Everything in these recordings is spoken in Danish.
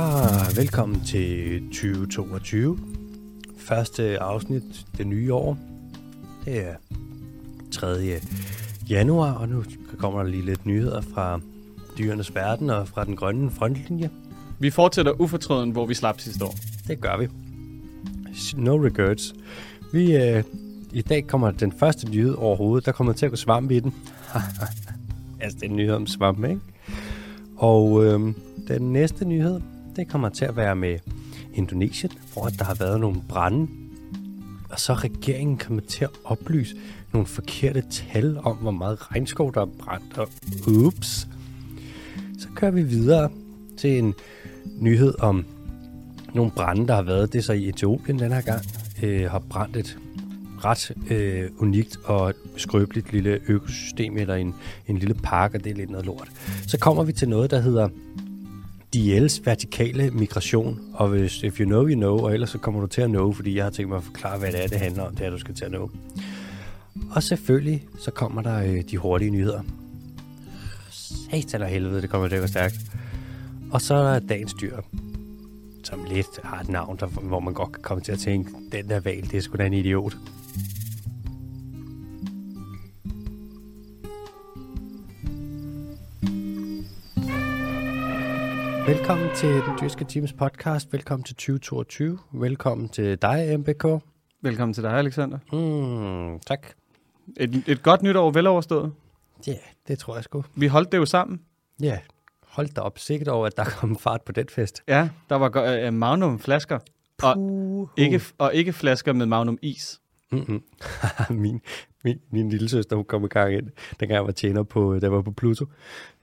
Ah, velkommen til 2022. Første afsnit det nye år. Det er 3. januar, og nu kommer der lige lidt nyheder fra dyrenes verden og fra den grønne frontlinje. Vi fortsætter ufortrøden, hvor vi slap sidste år. Det gør vi. No regrets. Vi, øh, I dag kommer den første nyhed overhovedet. Der kommer til at gå svamp i den. altså, det er en nyhed om svamp, ikke? Og øh, den næste nyhed, det kommer til at være med Indonesien, hvor der har været nogle brænde. Og så regeringen kommer til at oplyse nogle forkerte tal om, hvor meget regnskov, der er brændt. Og ups. Så kører vi videre til en nyhed om nogle brænde, der har været. Det er så i Etiopien den her gang. Øh, har brændt et ret øh, unikt og skrøbeligt lille økosystem eller en, en lille park, og det er lidt noget lort. Så kommer vi til noget, der hedder DL's vertikale migration, og hvis if you know, you know, og ellers så kommer du til at know, fordi jeg har tænkt mig at forklare, hvad det er, det handler om, det er, du skal til at know. Og selvfølgelig, så kommer der øh, de hurtige nyheder. Satan og helvede, det kommer til at gå stærkt. Og så er der dagens dyr, som lidt har et navn, der, hvor man godt kan komme til at tænke, den der valg, det er sgu da en idiot. Velkommen til Den Dyrske Teams podcast. Velkommen til 2022. Velkommen til dig, MBK. Velkommen til dig, Alexander. Mm, tak. Et, et godt nytår veloverstået. Ja, yeah, det tror jeg sgu. Vi holdt det jo sammen. Ja, yeah. hold da op. Sikkert over, at der kom fart på den fest. Ja, der var uh, Magnum-flasker. Og Puh. ikke, og ikke flasker med Magnum-is. Mm-hmm. min, min, min lille søster, hun kom i gang ind, dengang jeg var tjener på, der var på Pluto.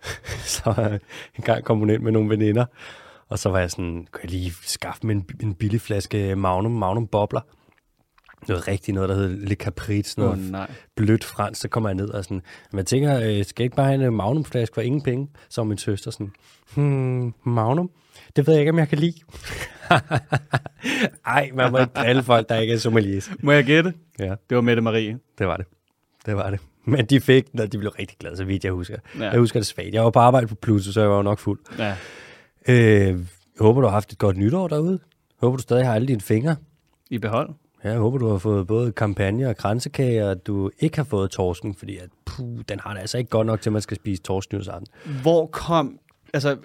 så øh, uh, en gang kom hun ind med nogle veninder, og så var jeg sådan, kan jeg lige skaffe mig en, en billig flaske Magnum, Magnum Bobler. Noget rigtigt, noget der hedder Le Caprice, noget Åh, nej. blødt fransk, så kommer jeg ned og sådan, man tænker, øh, skal jeg ikke bare have en Magnum-flaske for ingen penge? Så min søster sådan, hmm, Magnum? Det ved jeg ikke, om jeg kan lide. Ej, man må ikke drille folk, der ikke er sommeliers. Må jeg gætte? Ja, Det var Mette Marie. det var det. Det var det. Men de fik den, og de blev rigtig glade, så vidt jeg husker. Ja. Jeg husker det svagt. Jeg var på arbejde på Pluto, så jeg var jo nok fuld. Ja. Øh, jeg håber, du har haft et godt nytår derude. Jeg håber, du stadig har alle dine fingre. I behold. Jeg håber, du har fået både kampagne og kransekage, og at du ikke har fået torsken, fordi at, puh, den har det altså ikke godt nok til, at man skal spise torsk nytårsaften. Hvor kom... Altså,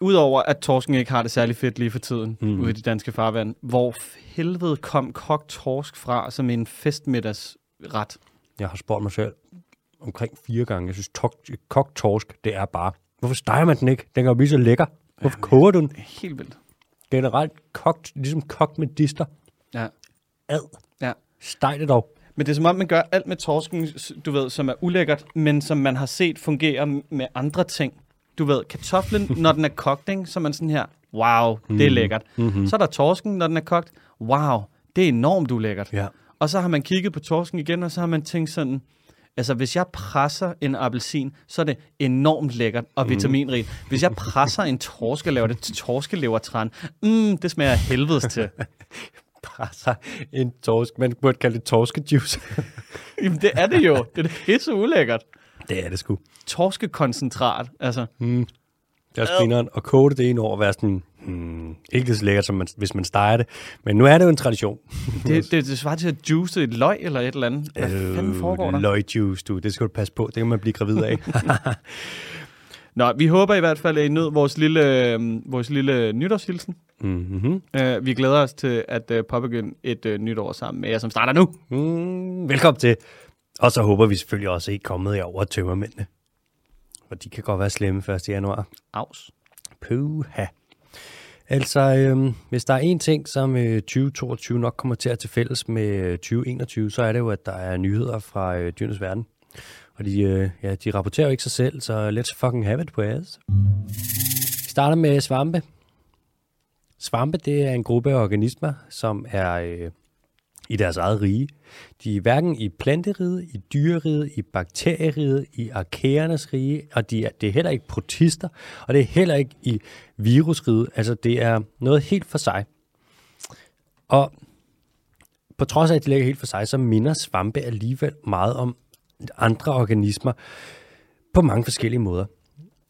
udover at torsken ikke har det særlig fedt lige for tiden Mm. ude i de danske farvand, hvor helvede kom kogt torsk fra som en festmiddagsret? Jeg har spurgt mig selv omkring fire gange. Jeg synes, kogt torsk, det er bare... Hvorfor steger man den ikke? Den kan jo blive så lækker. Hvorfor koger du den? Helt vildt. Generelt kogt, ligesom kogt med dister. Ja. Ad. Ja. Steg det dog. Men det er som om, man gør alt med torsken, du ved, som er ulækkert, men som man har set fungere med andre ting. Du ved, kartoflen, når den er kogt, ikke, så er man sådan her, wow, det er lækkert. Mm-hmm. Så er der torsken, når den er kogt, wow, det er enormt ulækkert. Ja. Og så har man kigget på torsken igen, og så har man tænkt sådan, altså hvis jeg presser en appelsin, så er det enormt lækkert og vitaminrigt. Hvis jeg presser en torsk og laver det til torskelevertræn, mm, det smager helvedes til. Presser en torsk. Man burde kalde det torskejuice. Jamen det er det jo. Det er pisse ulækkert. det er det sgu. Torskekoncentrat, altså. Mm. Det er også grineren at koge det ene år og være sådan, hmm, ikke lige så lækkert, som man, hvis man steger det. Men nu er det jo en tradition. Det, det, det svarer til at juice et løg eller et eller andet. Hvad fanden foregår der? Løgjuice, du. Det skal du passe på. Det kan man blive gravid af. Nå, vi håber i hvert fald, at I nød vores lille, øh, vores lille nytårshilsen. Mm-hmm. Uh, vi glæder os til at uh, påbegynde et uh, nytår sammen med jer, som starter nu. mm, velkommen til. Og så håber vi selvfølgelig også, at I er kommet jer over tømmermændene. For de kan godt være slemme 1. januar. Aus. Puha. Altså, øhm, hvis der er en ting, som øh, 2022 nok kommer til at til fælles med øh, 2021, så er det jo, at der er nyheder fra øh, dyrenes verden. Og de, øh, ja, de rapporterer jo ikke sig selv, så let's fucking have it på ass. Vi starter med svampe. Svampe, det er en gruppe af organismer, som er øh, i deres eget rige. De er hverken i planteriget, i dyreriget, i bakterieriget, i arkæernes rige, og de er, det er heller ikke protister, og det er heller ikke i virusriget. Altså, det er noget helt for sig. Og på trods af, at de ligger helt for sig, så minder svampe alligevel meget om andre organismer på mange forskellige måder.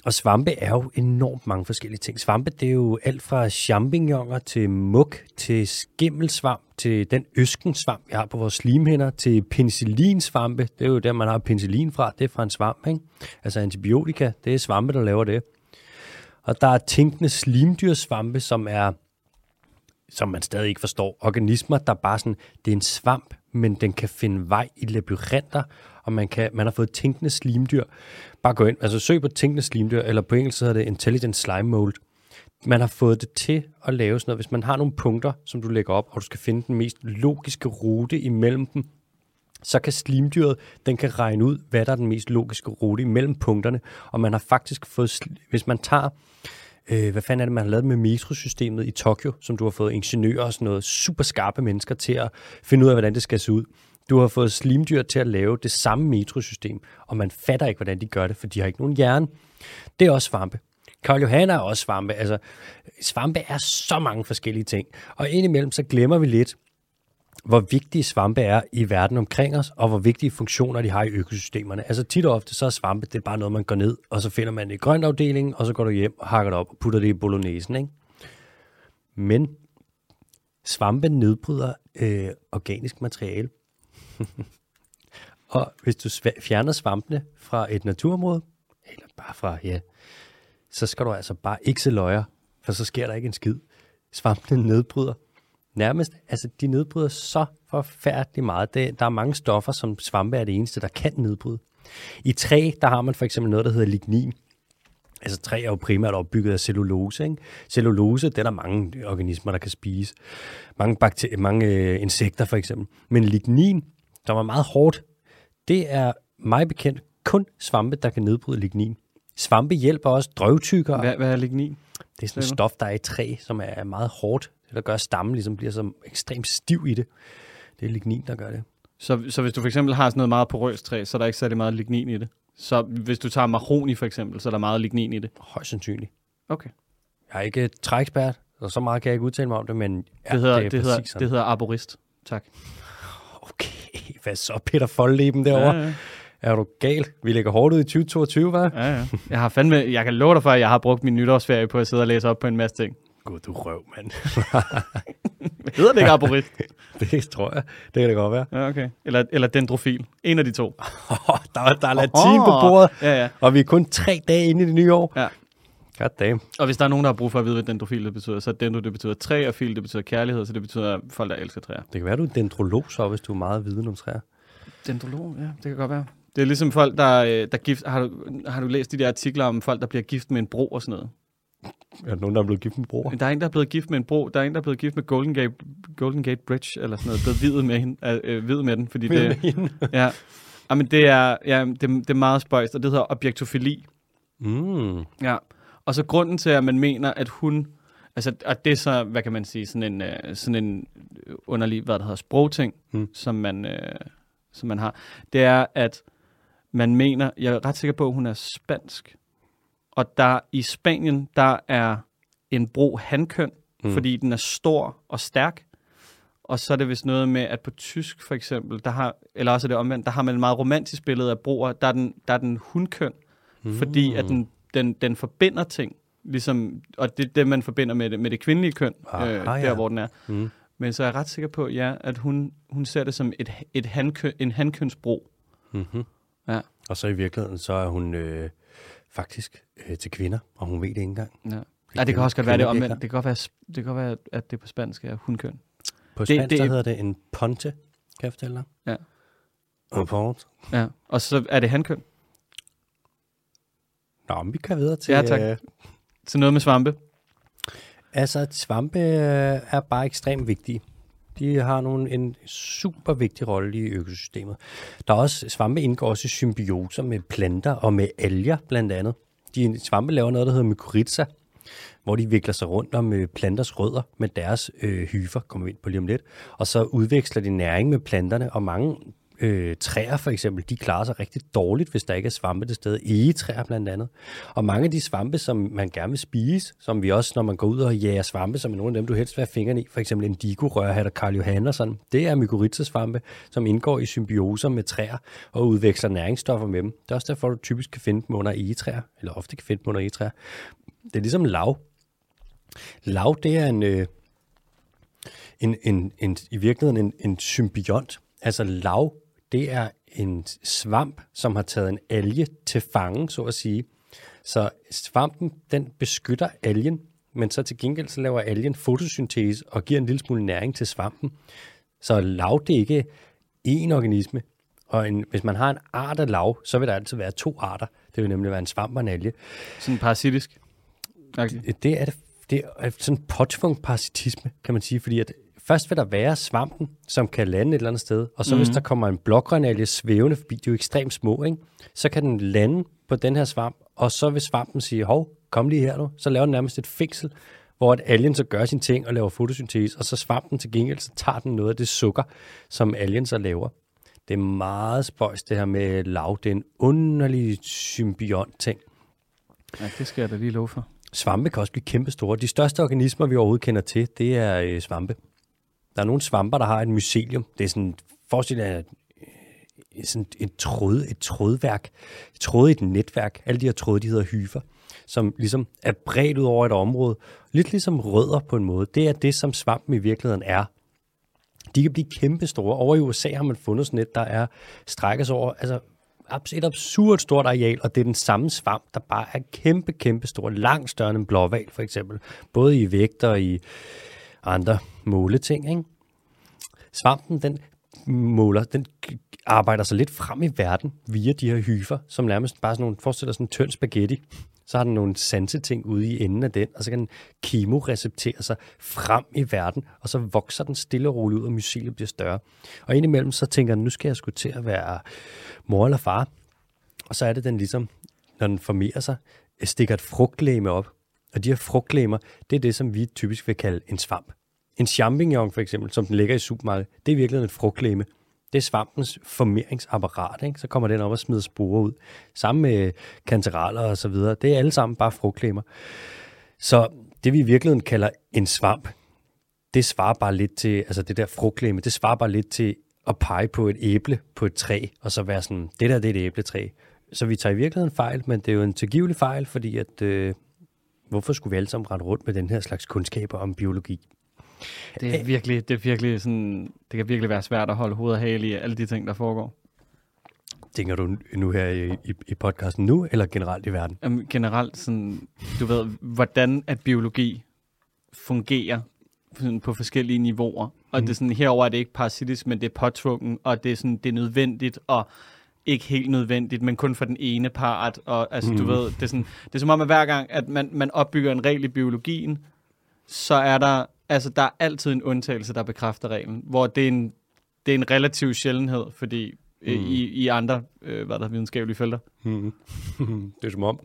Og svampe er jo enormt mange forskellige ting. Svampe, det er jo alt fra champignoner til muk, til skimmelsvamp, til den øskensvamp, vi har på vores slimhinder, til penicillinsvampe. Det er jo der, man har penicillin fra. Det er fra en svamp, ikke? Altså antibiotika, det er svampe, der laver det. Og der er tænkende slimdyrsvampe, som er som man stadig ikke forstår. Organismer, der bare sådan, det er en svamp, men den kan finde vej i labyrinter, og man, kan, man har fået tænkende slimdyr. Bare gå ind, altså søg på tænkende slimdyr, eller på engelsk hedder det Intelligent Slime Mold. Man har fået det til at lave sådan noget, hvis man har nogle punkter, som du lægger op, og du skal finde den mest logiske rute imellem dem, så kan slimdyret, den kan regne ud, hvad der er den mest logiske rute imellem punkterne, og man har faktisk fået, hvis man tager øh, hvad fanden er det, man har lavet med metrosystemet i Tokyo, som du har fået ingeniører og sådan noget super skarpe mennesker til at finde ud af, hvordan det skal se ud. Du har fået slimdyr til at lave det samme metrosystem, og man fatter ikke, hvordan de gør det, for de har ikke nogen hjerne. Det er også svampe. Karl Johan er også svampe. Altså, svampe er så mange forskellige ting. Og indimellem så glemmer vi lidt, hvor vigtige svampe er i verden omkring os, og hvor vigtige funktioner de har i økosystemerne. Altså tit og ofte, så er svampe, det er bare noget, man går ned, og så finder man det i grøntafdelingen, og så går du hjem og hakker det op og putter det i bolognesen, ikke? Men svampe nedbryder øh, organisk materiale. og hvis du fjerner svampene fra et naturområde, eller bare fra, ja, så skal du altså bare ikke se løjer, for så sker der ikke en skid. Svampene nedbryder nærmest, altså de nedbryder så forfærdeligt meget. Det, der er mange stoffer, som svampe er det eneste, der kan nedbryde. I træ, der har man for eksempel noget, der hedder lignin. Altså træ er jo primært opbygget af cellulose. Ikke? Cellulose, det er der mange organismer, der kan spise. Mange, bakter- mange øh, insekter for eksempel. Men lignin, der var meget hårdt, det er mig bekendt kun svampe, der kan nedbryde lignin. Svampe hjælper også drøvtykker. Hvad, hvad er lignin? Det er sådan et stof, der er i træ, som er meget hårdt det, der gør, at stammen ligesom bliver så ekstremt stiv i det. Det er lignin, der gør det. Så, så hvis du for eksempel har sådan noget meget porøst træ, så er der ikke særlig meget lignin i det? Så hvis du tager mahoni for eksempel, så er der meget lignin i det? Højst sandsynligt. Okay. Jeg er ikke træekspert, og så meget kan jeg ikke udtale mig om det, men ja, det, hedder, det, er det, hedder, sådan. det hedder arborist. Tak. Okay, hvad så Peter Foldleben derovre? Ja, ja. Er du gal? Vi lægger hårdt ud i 2022, hva'? Ja, ja. Jeg har fandme, jeg kan love dig for, at jeg har brugt min nytårsferie på at sidde og læse op på en masse ting. Gud, du røv, mand. Hedder det ikke arborist? det tror jeg. Det kan det godt være. Ja, okay. Eller, eller dendrofil. En af de to. der, er, der er latin oh, på bordet, ja, ja. og vi er kun tre dage inde i det nye år. Ja. God damn. Og hvis der er nogen, der har brug for at vide, hvad dendrofil det betyder, så er dendro, det betyder træ, og fil, det betyder kærlighed, så det betyder folk, der elsker træer. Det kan være, du er dendrolog så, hvis du er meget viden om træer. Dendrolog, ja, det kan godt være. Det er ligesom folk, der, øh, der gift... Har du, har du læst de der artikler om folk, der bliver gift med en bro og sådan noget? Er der nogen, der er blevet gift med bror? Der er en, der er blevet gift med en bro. Der er en, der er blevet gift med Golden Gate, Golden Gate Bridge, eller sådan noget. Blevet videt med, hende, øh, vid med den. Fordi det, ja, ja, men det er, ja, det, det er meget spøjst, og det hedder objektofili. Mm. Ja, og så grunden til, at man mener, at hun... Altså, og det er så, hvad kan man sige, sådan en, uh, sådan en underlig, hvad der hedder, sprogting, mm. som, man, uh, som man har. Det er, at man mener, jeg er ret sikker på, at hun er spansk, og der i Spanien, der er en bro hankøn, mm. fordi den er stor og stærk. Og så er det vist noget med, at på tysk for eksempel, der har, eller også er det omvendt, der har man et meget romantisk billede af broer, der er den, der er den hundkøn, mm. fordi at den, den, den forbinder ting, ligesom, og det er det, man forbinder med det, med det kvindelige køn, Aha, øh, der ja. hvor den er. Mm. Men så er jeg ret sikker på, ja, at hun, hun ser det som et, et hankøn, en hankønsbro. Mm-hmm. Ja. Og så i virkeligheden, så er hun øh, faktisk øh, til kvinder, og hun ved det ikke engang. Ja. Ja, det kan også godt være det omvendt. Det kan godt være, det kan godt være, at det på spansk er hundkøn. På spansk, det, det, hedder det en ponte, kan jeg fortælle dig. Ja. En ponte. Ja, og så er det hankøn. Nå, men vi kan videre til... Ja, tak. Øh, til noget med svampe. Altså, svampe øh, er bare ekstremt vigtige. De har nogle, en super vigtig rolle i økosystemet. Der er også, svampe indgår også i symbioser med planter og med alger blandt andet. De svampe laver noget, der hedder mykorrhiza, hvor de vikler sig rundt om øh, planters rødder med deres øh, hyfer, kommer vi ind på lige om lidt, og så udveksler de næring med planterne, og mange Øh, træer for eksempel, de klarer sig rigtig dårligt, hvis der ikke er svampe til stede. Egetræer blandt andet. Og mange af de svampe, som man gerne vil spise, som vi også, når man går ud og jager svampe, som er nogle af dem, du helst vil have fingrene i, for eksempel indigo, rørhat og Karl Johan og sådan, det er mykorrhizasvampe, som indgår i symbioser med træer og udveksler næringsstoffer med dem. Det er også derfor, du typisk kan finde dem under egetræer, eller ofte kan finde dem under egetræer. Det er ligesom lav. Lav, det er en, øh, en, en, en, i virkeligheden en, en symbiont. Altså lav, det er en svamp, som har taget en alge til fange, så at sige. Så svampen, den beskytter algen, men så til gengæld så laver algen fotosyntese og giver en lille smule næring til svampen. Så lav, det ikke én organisme. Og en, hvis man har en art af lav, så vil der altid være to arter. Det vil nemlig være en svamp og en alge. Sådan parasitisk. Okay. Det er det det er sådan påtvunget parasitisme, kan man sige, fordi at først vil der være svampen, som kan lande et eller andet sted, og så mm. hvis der kommer en blågrønalje svævende forbi, de er jo ekstremt små, ikke? så kan den lande på den her svamp, og så vil svampen sige, hov, kom lige her nu, så laver den nærmest et fængsel, hvor at algen så gør sin ting og laver fotosyntese, og så svampen til gengæld, så tager den noget af det sukker, som algen så laver. Det er meget spøjs, det her med lav. Det er en underlig symbiont ting. Ja, det skal jeg da lige love for. Svampe kan også blive kæmpestore. De største organismer, vi overhovedet kender til, det er øh, svampe. Der er nogle svamper, der har et mycelium. Det er sådan, forestil jer øh, sådan et, tråd, et trådværk, et tråd i et netværk. Alle de her tråde, de hedder hyfer, som ligesom er bredt ud over et område. Lidt ligesom rødder på en måde. Det er det, som svampen i virkeligheden er. De kan blive kæmpestore. Over i USA har man fundet sådan et, der er strækkes over altså et absurd stort areal, og det er den samme svamp, der bare er kæmpe, kæmpe stor, langt større end en blåval for eksempel, både i vægt og i andre måleting. Ikke? Svampen, den måler, den arbejder sig lidt frem i verden via de her hyfer, som nærmest bare sådan nogle, forestiller sådan en tynd spaghetti. Så har den nogle sanseting ude i enden af den, og så kan den kemoreceptere sig frem i verden, og så vokser den stille og roligt ud, og myceliet bliver større. Og indimellem så tænker den, nu skal jeg sgu til at være mor eller far. Og så er det den ligesom, når den formerer sig, stikker et frugtlæme op. Og de her frugtlæmer, det er det, som vi typisk vil kalde en svamp. En champignon for eksempel, som den ligger i supermarkedet, det er virkelig en frugtlæme. Det er svampens formeringsapparat, ikke? så kommer den op og smider sporer ud. Sammen med kanteraler og så videre. Det er alle sammen bare frugtklemmer. Så det vi i virkeligheden kalder en svamp, det svarer bare lidt til, altså det der frugtklemme, det svarer bare lidt til at pege på et æble på et træ, og så være sådan, det der det er et æbletræ. Så vi tager i virkeligheden fejl, men det er jo en tilgivelig fejl, fordi at, øh, hvorfor skulle vi alle sammen rette rundt med den her slags kundskaber om biologi? Det er virkelig, det er virkelig sådan, det kan virkelig være svært at holde hovedet hale i alle de ting, der foregår. Tænker du nu her i, i, i podcasten nu, eller generelt i verden? Um, generelt sådan, du ved, hvordan at biologi fungerer sådan på forskellige niveauer. Og mm. det er sådan, herover er det ikke parasitisk, men det er påtvungen, og det er sådan, det er nødvendigt, og ikke helt nødvendigt, men kun for den ene part. Og altså, mm. du ved, det er, sådan, det er som om, at hver gang, at man, man opbygger en regel i biologien, så er der, altså, der er altid en undtagelse, der bekræfter reglen, hvor det er en, det er en relativ sjældenhed, fordi øh, mm. i, i andre øh, hvad der videnskabelige felter. Mm. det er som om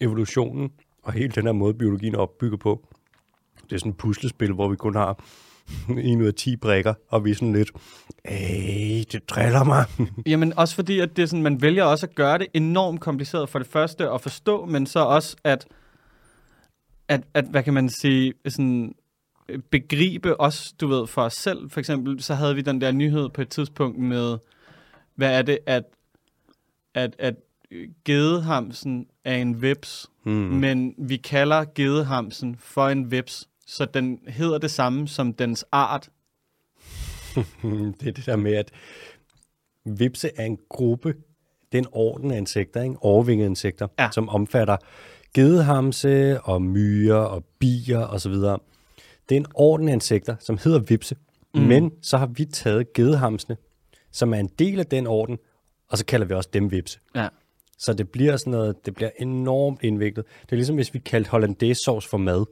evolutionen og hele den her måde, biologien er opbygget på, det er sådan et puslespil, hvor vi kun har en ud af 10 brækker, og vi er sådan lidt, Ej, det driller mig. Jamen også fordi, at det er sådan, man vælger også at gøre det enormt kompliceret for det første at forstå, men så også at, at, at hvad kan man sige, sådan begribe også, du ved, for os selv. For eksempel, så havde vi den der nyhed på et tidspunkt med, hvad er det, at, at, at gedehamsen er en vips, hmm. men vi kalder gedehamsen for en vips, så den hedder det samme som dens art. det er det der med, at vipse er en gruppe, det er en orden af insekter, ikke? overvingede insekter, ja. som omfatter gedehamse og myrer og bier osv. Det er en orden af insekter, som hedder vipse, mm. men så har vi taget gedehamsene, som er en del af den orden, og så kalder vi også dem vipse. Ja. Så det bliver sådan noget, det bliver enormt indviklet. Det er ligesom hvis vi kaldte hollandaise sauce for mad.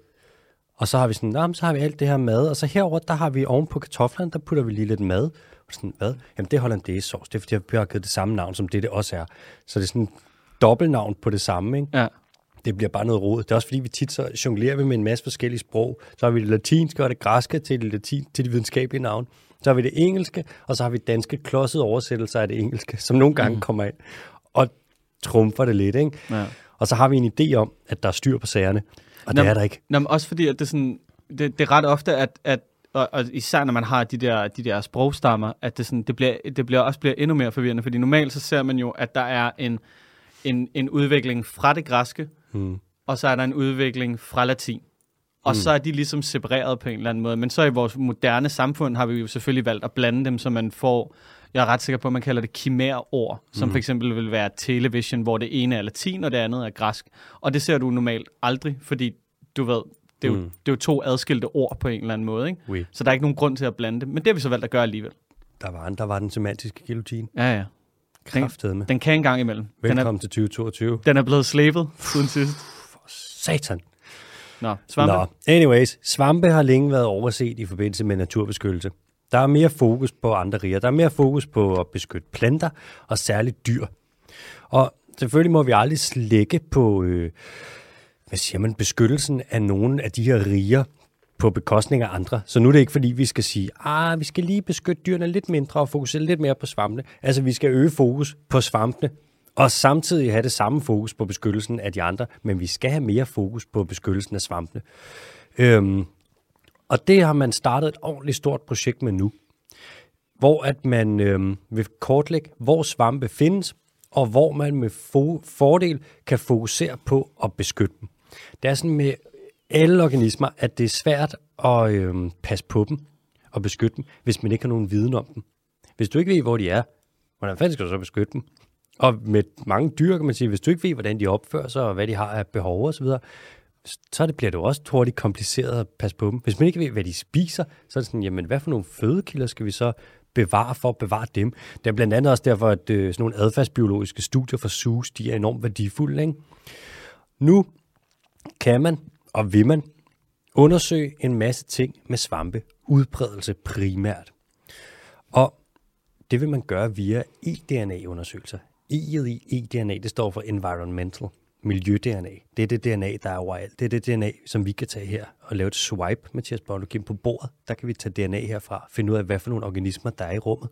Og så har vi sådan, nah, så har vi alt det her mad, og så herover der har vi oven på kartoflerne, der putter vi lige lidt mad. Og sådan, hvad? Jamen det er hollandaise sauce, det er fordi, jeg har givet det samme navn, som det det også er. Så det er sådan dobbeltnavn på det samme, ikke? Ja. Det bliver bare noget rod. Det er også fordi, vi tit så jonglerer vi med en masse forskellige sprog. Så har vi det latinske og det græske til det, latin, til de videnskabelige navn. Så har vi det engelske, og så har vi danske klodsede oversættelser af det engelske, som nogle gange mm. kommer ind og trumfer det lidt. Ikke? Ja. Og så har vi en idé om, at der er styr på sagerne, og Nå, det er der ikke. Nå, også fordi, at det sådan, det, det er ret ofte, at, at og, og især når man har de der, de der sprogstammer, at det, sådan, det, bliver, det bliver også bliver endnu mere forvirrende, fordi normalt så ser man jo, at der er en, en, en udvikling fra det græske, Hmm. og så er der en udvikling fra latin. Og mm. så er de ligesom separeret på en eller anden måde. Men så i vores moderne samfund har vi jo selvfølgelig valgt at blande dem, så man får, jeg er ret sikker på, at man kalder det kimærord, som mm. for eksempel vil være television, hvor det ene er latin, og det andet er græsk. Og det ser du normalt aldrig, fordi du ved, det er, jo, Mm. det er jo to adskilte ord på en eller anden måde. Ikke? Oui. Så der er ikke nogen grund til at blande det. Men det har vi så valgt at gøre alligevel. Der var, der var den semantiske guillotine. Ja, ja. Kraftedeme. Den kan en gang imellem. Den er, Velkommen til 2022. den er blevet slæbet siden sidst. Satan. Nå, svampe. Nå, anyways. Svampe har længe været overset i forbindelse med naturbeskyttelse. Der er mere fokus på andre riger. Der er mere fokus på at beskytte planter og særligt dyr. Og selvfølgelig må vi aldrig slække på, øh, hvad siger man, beskyttelsen af nogle af de her riger på bekostning af andre. Så nu er det ikke fordi, vi skal sige, ah, vi skal lige beskytte dyrene lidt mindre og fokusere lidt mere på svampene. Altså, vi skal øge fokus på svampene, og samtidig have det samme fokus på beskyttelsen af de andre, men vi skal have mere fokus på beskyttelsen af svampene. Øhm, og det har man startet et ordentligt stort projekt med nu, hvor at man øh, vil kortlægge, hvor svampe findes, og hvor man med fo- fordel kan fokusere på at beskytte dem. Det er sådan med alle organismer, at det er svært at øh, passe på dem og beskytte dem, hvis man ikke har nogen viden om dem. Hvis du ikke ved, hvor de er, hvordan fanden skal du så beskytte dem? Og med mange dyr kan man sige, hvis du ikke ved, hvordan de opfører sig, og hvad de har af behov osv., så det, bliver det jo også hurtigt kompliceret at passe på dem. Hvis man ikke ved, hvad de spiser, så er det sådan, jamen hvad for nogle fødekilder skal vi så bevare for at bevare dem? Det er blandt andet også derfor, at øh, sådan nogle adfærdsbiologiske studier for sus, de er enormt værdifulde. Ikke? Nu kan man og vil man undersøge en masse ting med svampe, udbredelse primært. Og det vil man gøre via eDNA-undersøgelser. I'et i eDNA, det står for Environmental, miljø-DNA. Det er det DNA, der er overalt. Det er det DNA, som vi kan tage her og lave et swipe, Mathias Bavlokim, på bordet. Der kan vi tage DNA herfra, finde ud af, hvad for nogle organismer, der er i rummet.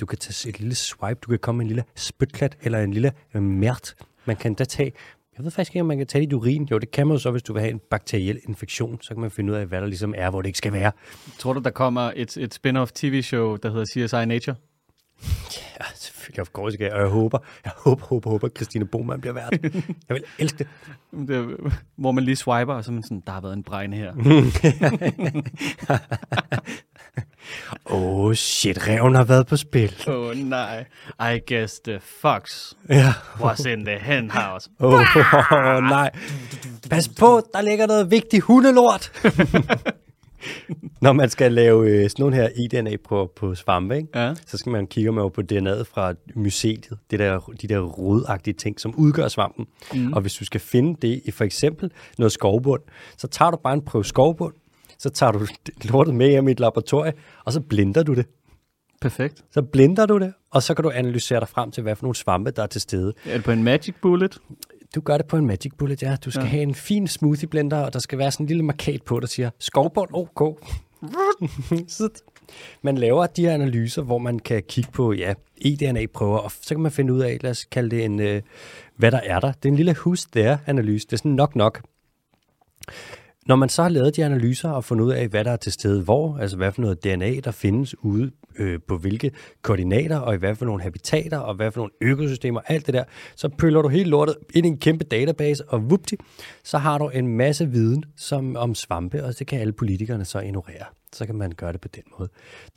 Du kan tage et lille swipe, du kan komme med en lille spytklat eller en lille øh, mert. Man kan da tage, jeg ved faktisk ikke, om man kan tage dit urin. Jo, det kan man jo så, hvis du vil have en bakteriel infektion. Så kan man finde ud af, hvad der ligesom er, hvor det ikke skal være. Tror du, der kommer et, et spin-off tv-show, der hedder CSI Nature? Ja, selvfølgelig, of course, ikke. Og jeg håber, jeg håber, håber, håber, at Christine Boman bliver vært. Jeg vil elske det. Det, er- hvor man lige swiper, og så man sådan, der har været en bregne her. Oh, shit, reven har været på spil. Oh, nej, I guess the fox Ja. was in the hen house. Åh, oh, oh, nej. Pas på, der ligger noget vigtigt hundelort. Når man skal lave øh, sådan nogle her eDNA-prøver på svampe, ikke? Ja. så skal man kigge med på DNA'et fra myceliet, det der, de der rodagtige ting, som udgør svampen. Mm. Og hvis du skal finde det i for eksempel noget skovbund, så tager du bare en prøve skovbund, så tager du lortet med hjem i et laboratorie, og så blinder du det. Perfekt. Så blinder du det, og så kan du analysere dig frem til, hvad for nogle svampe, der er til stede. Er det på en magic bullet? Du gør det på en Magic Bullet, ja. Du skal ja. Have en fin smoothie blender, og der skal være sådan en lille markat på, der siger, skovbund, OK. så man laver de her analyser, hvor man kan kigge på ja, eDNA-prøver, og så kan man finde ud af, lad os kalde det en, øh, hvad der er der. Det er en lille who's there-analyse. Det er sådan nok nok. Når man så har lavet de analyser og fundet ud af, hvad der er til stede hvor, altså hvad for noget DNA, der findes ude øh, på hvilke koordinater, og i hvad for nogle habitater, og hvad for nogle økosystemer, alt det der, så pøller du hele lortet ind i en kæmpe database, og vupti, så har du en masse viden som, om svampe, og det kan alle politikerne så ignorere. Så kan man gøre det på den måde.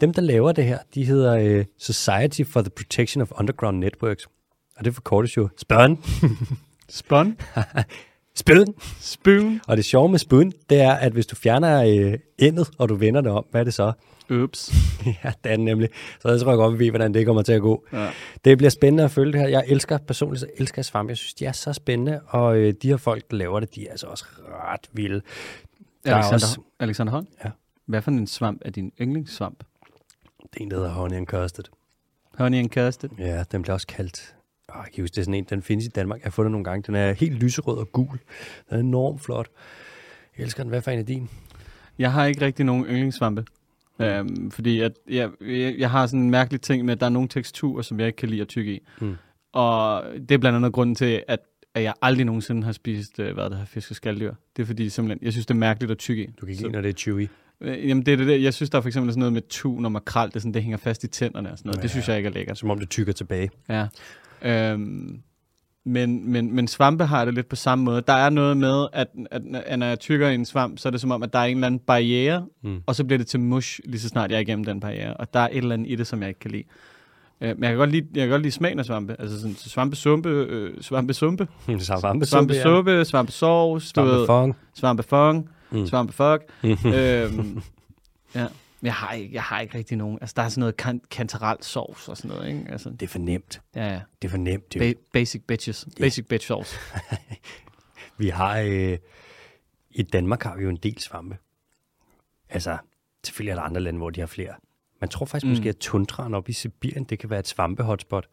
Dem, der laver det her, de hedder øh, Society for the Protection of Underground Networks, og det forkortes jo SPUN. Spun? SPUN! Spoon? Og det sjove med spoon, det er, at hvis du fjerner øh, endet, og du vender det om, hvad er det så? Ups. ja, det er det nemlig. Så jeg tror jeg godt, vi ved, hvordan det kommer til at gå. Ja. Det bliver spændende at følge det her. Jeg elsker personligt, så elsker jeg svampe. Jeg synes, de er så spændende, og øh, de her folk, der laver det, de er altså også ret vilde. Der er Alexander, også Alexander Holm? Ja. Hvad for en svamp er din yndlingssvamp? det er en, der hedder Honey and Custard. Honey and custard? Ja, den bliver også kaldt... Jeg kan huske, det er sådan en, den findes i Danmark. Jeg har fundet den nogle gange. Den er helt lyserød og gul. Den er enormt flot. Jeg elsker den. Hvad for en af din? Jeg har ikke rigtig nogen yndlingssvampe. Øhm, fordi at jeg, jeg, jeg har sådan en mærkelig ting med, at der er nogle teksturer, som jeg ikke kan lide at tykke i. Mm. Og det er blandt andet grunden til, at, at jeg aldrig nogensinde har spist, øh, hvad det her fisk og skalddyr. Det er fordi, simpelthen, jeg synes, det er mærkeligt at tykke i. Du kan ikke lide, når det er chewy. Øh, Jamen, det er det der. Jeg synes, der er for eksempel sådan noget med tun og makrel, det, er sådan, det hænger fast i tænderne og sådan noget. Ja. Det synes jeg ikke er lækkert. Som om det tykker tilbage. Ja. Øhm, men, men, men svampe har det lidt på samme måde. Der er noget med, at, at, at når jeg tykker i en svamp, så er det som om, at der er en eller anden barriere, Mm. og så bliver det til mush, lige så snart jeg er igennem den barriere. Og der er et eller andet i det, som jeg ikke kan lide. Øh, men jeg kan, godt lide, jeg kan godt lide smagen af svampe. Altså sådan svampesumpe, øh, svampesumpe, Svampesuppe, svampesuppe, svampesovs, du ved, Svampefong. svampefong, Mm. svampefok. øhm, ja. Men Jeg har, ikke, jeg har ikke rigtig nogen. Altså, der er sådan noget kan- kantarel sovs og sådan noget, ikke? Altså, Det er for nemt. ja, ja. Det er for nemt. Jo- Ba- basic bitches. Basic bitch sauce. Vi har... Øh, I Danmark har vi jo en del svampe. Altså, selvfølgelig er der andre lande, hvor de har flere. Man tror faktisk Mm. måske, at tundraen oppe i Sibirien, det kan være et svampe-hotspot.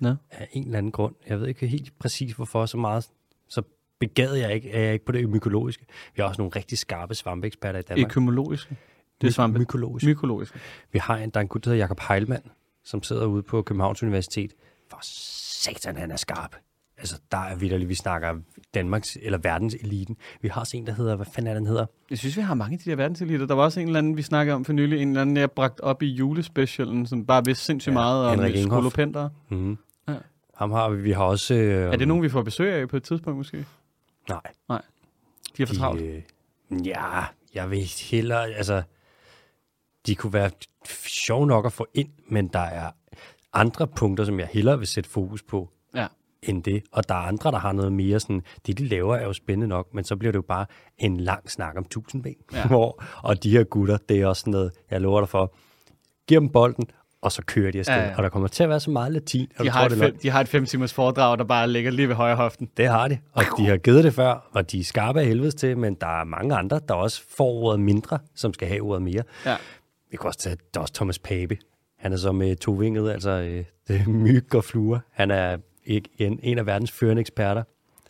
Nå. Af en eller anden grund. Jeg ved ikke helt præcis, hvorfor så meget... Så begavet jeg ikke, er jeg ikke på det mykologiske. Vi har også nogle rigtig skarpe svampeeksperter i Danmark. Økymologiske. Det er svampe. Mykologisk. Mykologiske. Vi har en, der er en gut, der hedder Jakob Heilmann, som sidder ude på Københavns Universitet. For satan, han er skarp. Altså, der er vidderligt, vi snakker Danmarks eller verdens eliten. Vi har også en, der hedder, hvad fanden er den hedder? Jeg synes, vi har mange af de der verdenseliter. Der var også en eller anden, vi snakkede om for nylig. En eller anden, jeg bragt op i julespecialen, som bare vidste sindssygt Ja, meget om skolopenter. Mm-hmm. Ja. Ham har vi. Vi har også... Øh, Er det nogen, vi får besøg af på et tidspunkt måske? Nej. De er for travlt. De, øh, ja, jeg vil hellere... Altså, de kunne være sjov nok at få ind, men der er andre punkter, som jeg hellere vil sætte fokus på, Ja. end det. Og der er andre, der har noget mere sådan, det de laver er jo spændende nok, men så bliver det jo bare en lang snak om tusindben. Ja. Hvor, og de her gutter, det er også sådan noget, jeg lover dig for, giv dem bolden, og så kører de afsted. Ja, Ja. Og der kommer til at være så meget latin. De du har, tror, et nok- fem, de har et fem timers foredrag, der bare ligger lige ved højre hoften. det har de, og de har givet det før, og de er skarpe af helvedes til, men der er mange andre, der også får ordet mindre, som skal have ordet mere. Ja. Vi kan også tage, der er også Thomas Pape. Han er så med to vinget, altså øh, det myg og fluer. Han er en, en af verdens førende eksperter.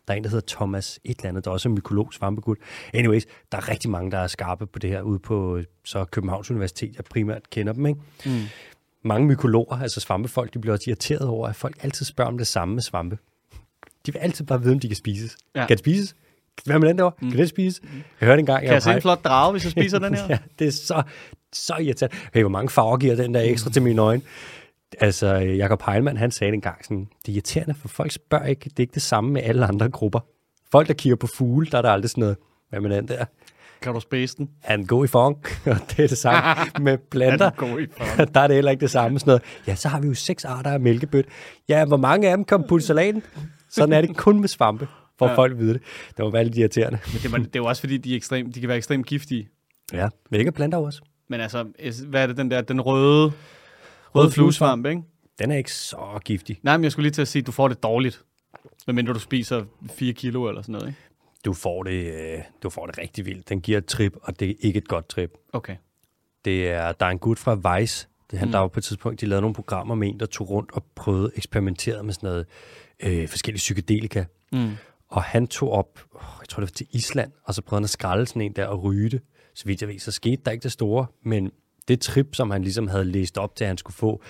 Der er en, der hedder Thomas et eller andet, der er også er mykolog, svampegud. Anyways, der er rigtig mange, der er skarpe på det her ude på øh, så Københavns Universitet. Jeg primært kender dem, ikke? Mm. Mange mykologer, altså svampefolk, de bliver også irriteret over, at folk altid spørger om det samme med svampe. De vil altid bare vide, om de kan spises. Ja. Kan det spises? Hvad med den der? Mm. Kan det spises? Jeg hørte engang, Kan jeg se var en flot drage, hvis jeg spiser den her? Ja, det er så, så irriterende. Hey, hvor mange farver giver den der ekstra til mine øjne? Altså, Jakob Heilmann, han sagde engang sådan, det er irriterende, for folk spørger ikke, det er ikke det samme med alle andre grupper. Folk, der kigger på fugle, der er der aldrig sådan noget, hvad med den der? Kan du spise den? Er den god i fong? Og det er det samme med planter. Er der er det heller ikke det samme. Sådan noget. Ja, så har vi jo seks arter af mælkebøt. Ja, hvor mange af dem putte i salaten? Sådan er det kun med svampe, for Ja. folk ved det. Det var lidt irriterende. Men det, var, det er jo også fordi, de, er ekstrem, de kan være ekstremt giftige. Ja, men ikke planter også. Men altså, hvad er det den der, den røde, røde fluesvamp, ikke? Den er ikke så giftig. Nej, men jeg skulle lige til at sige, at du får det dårligt. Medmindre du spiser 4 kilo eller sådan noget, ikke? Du får det, øh, du får det rigtig vildt. Den giver et trip, og det er ikke et godt trip. Okay. Det er, der er en gut fra Vice. Det, han, Mm. Der var på et tidspunkt, de lavede nogle programmer med en, der tog rundt og prøvede eksperimenterede med sådan noget øh, forskellige psykedelika. Mm. Og han tog op, jeg tror det var til Island, og så prøvede han at skralde sådan en der og ryge det. Så vidt jeg ved, så skete der ikke det store, men det trip, som han ligesom havde læst op til, at han skulle få,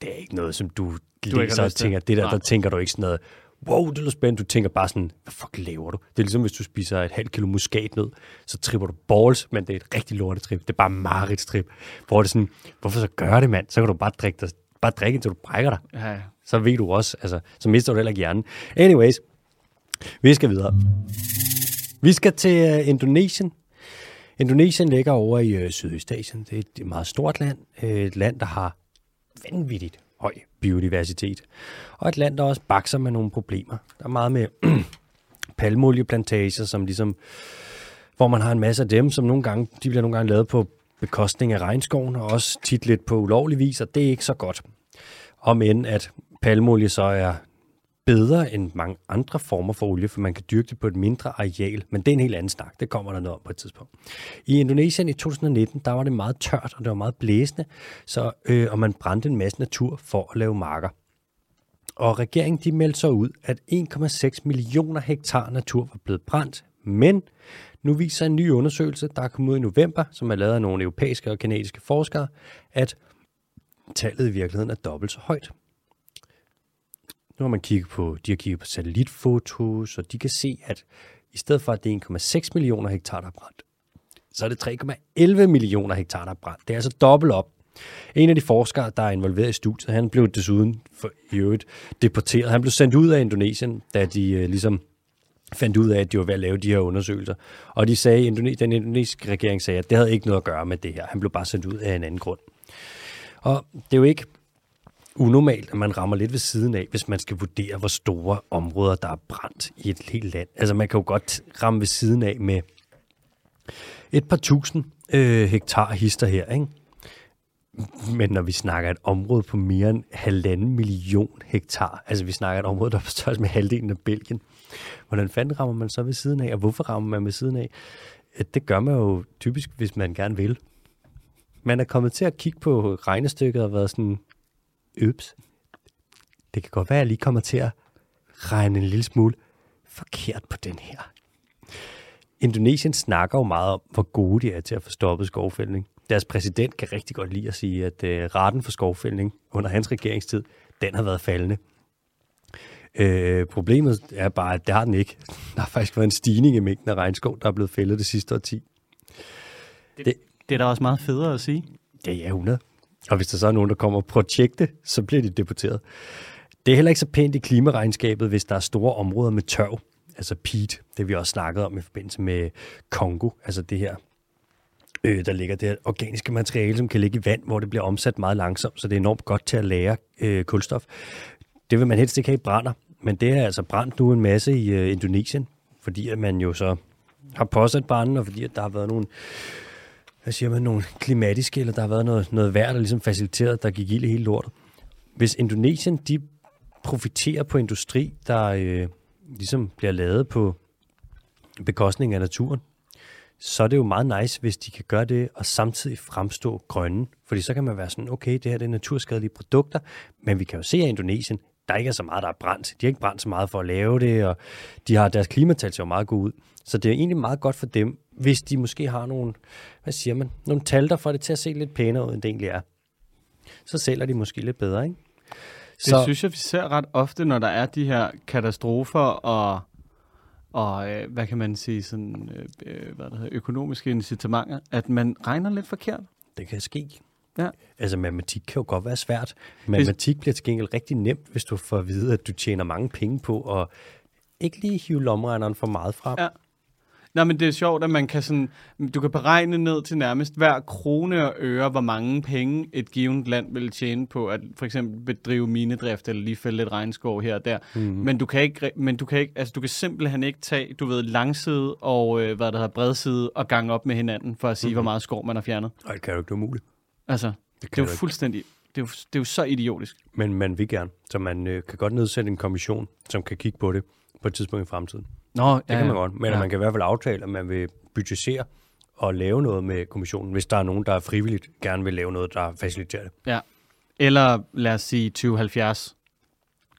det er ikke noget, som du, har læser og tænker, det der, Nej. der tænker du ikke sådan noget, wow, det er spændende. Du tænker bare sådan, hvad fuck laver du? Det er ligesom, hvis du spiser et halvt kilo muskatnød, så tripper du balls, men det er et rigtig lortetrip. Det er bare Marits trip. Hvor det sådan, hvorfor så gøre det, mand? Så kan du bare drikke, dig, bare drikke indtil du brækker dig Ja, ja. så ved du også, altså, så mister du heller ikke hjernen. Anyways, vi skal videre. Vi skal til uh, Indonesien. Indonesien ligger over i øh, Sydøstasien. Det er et meget stort land. Øh, et land, der har vanvittigt høj biodiversitet. Og et land, der også bakser med nogle problemer. Der er meget med palmolieplantager, som ligesom, hvor man har en masse af dem, som nogle gange, de bliver nogle gange lavet på bekostning af regnskoven, og også tit lidt på ulovlig vis, og det er ikke så godt. Om end at palmolie så er bedre end mange andre former for olie, for man kan dyrke det på et mindre areal, men det er en helt anden snak. Det kommer der noget om på et tidspunkt. I Indonesien i 2019, der var det meget tørt, og det var meget blæsende, så, øh, og man brændte en masse natur for at lave marker. Og regeringen de meldte så ud, at 1,6 millioner hektar natur var blevet brændt, Men nu viser en ny undersøgelse, der er kommet ud i november, som er lavet af nogle europæiske og kanadiske forskere, at tallet i virkeligheden er dobbelt så højt. Nu har man kigget på, de har kigget på satellitfotos, og de kan se, at i stedet for, at det er 1,6 millioner hektar, der er brændt, så er det 3,11 millioner hektar, der er brændt. Det er altså dobbelt op. En af de forskere, der er involveret i studiet, han blev desuden for, i øvrigt deporteret. Han blev sendt ud af Indonesien, da de øh, ligesom fandt ud af, at de var ved at lave de her undersøgelser. Og de sagde, den indonesiske regering sagde, at det havde ikke noget at gøre med det her. Han blev bare sendt ud af en anden grund. Og det er jo ikke unormalt, at man rammer lidt ved siden af, hvis man skal vurdere, hvor store områder, der er brændt i et helt land. Altså man kan jo godt ramme ved siden af med et par tusind øh, hektar hister her, ikke? Men når vi snakker et område på mere end halvanden million hektar, altså vi snakker et område, der er på størrelse med halvdelen af Belgien, hvordan fanden rammer man så ved siden af, og hvorfor rammer man ved siden af? Øh, det gør man jo typisk, hvis man gerne vil. Man er kommet til at kigge på regnestykket og været sådan, øps, det kan godt være, at jeg lige kommer til at regne en lille smule forkert på den her. Indonesien snakker jo meget om, hvor gode de er til at få stoppet skovfældning. Deres præsident kan rigtig godt lide at sige, at øh, raten for skovfældning under hans regeringstid, den har været faldende. Øh, problemet er bare, at det har den ikke. Der har faktisk været en stigning i mængden af regnskov, der er blevet fældet det sidste årti. Det, det, det er da også meget federe at sige. Ja, ja, 100. Og hvis der så er nogen, der kommer og projekte, så bliver de deporteret. Det er heller ikke så pænt i klimaregnskabet, hvis der er store områder med tørv, altså peat, det vi også snakkede om i forbindelse med Kongo, altså det her, øh, der ligger det her organiske materiale, som kan ligge i vand, hvor det bliver omsat meget langsomt, så det er enormt godt til at lære øh, kulstof. Det vil man helst ikke have i brænder, men det er altså brændt nu en masse i øh, Indonesien, fordi at man jo så har påsat branden, og fordi at der har været nogle hvad siger man, nogle klimatiske, eller der har været noget, noget vejr, der ligesom faciliteret, der gik ild i hele lortet. Hvis Indonesien, de profiterer på industri, der øh, ligesom bliver lavet på bekostning af naturen, så er det jo meget nice, hvis de kan gøre det og samtidig fremstå grønne. Fordi så kan man være sådan, okay, det her det er naturskadelige produkter, men vi kan jo se, at Indonesien, der ikke er så meget, der er brændt. De har ikke brændt så meget for at lave det, og de har deres klimatal ser meget godt ud. Så det er egentlig meget godt for dem, hvis de måske har nogle, hvad siger man, nogle tal, der får det til at se lidt pænere ud, end det egentlig er. Så sælger de måske lidt bedre, ikke? Det så, synes jeg, vi ser ret ofte, når der er de her katastrofer og, og øh, hvad kan man sige, sådan, øh, øh hvad der hedder, økonomiske incitamenter, at man regner lidt forkert. Det kan ske. Ja. Altså matematik kan jo godt være svært. Matematik bliver til gengæld rigtig nemt, hvis du får at vide, at du tjener mange penge på og ikke lige hive lomregneren for meget frem. Ja. Nej, men det er sjovt, at man kan sådan, du kan beregne ned til nærmest hver krone og øre, hvor mange penge et givet land vil tjene på at for eksempel bedrive minedrift eller lige fælde lidt regnskov her og der. Mm-hmm. Men du kan ikke, men du kan ikke, altså du kan simpelthen ikke tage, du ved, langside og øh, hvad der hedder bredside og gange op med hinanden for at sige, mm-hmm. hvor meget skov man har fjernet. Nej, det kan jo ikke, det muligt. Altså, det, det er jo fuldstændig, det er jo, det er jo så idiotisk. Men man vil gerne, så man øh, kan godt nedsætte en kommission, som kan kigge på det på et tidspunkt i fremtiden. Nå, det ja, kan man godt, men ja. man kan i hvert fald aftale, at man vil budgettere og lave noget med kommissionen, hvis der er nogen, der frivilligt gerne vil lave noget, der faciliterer det. Ja, eller lad os sige 2070.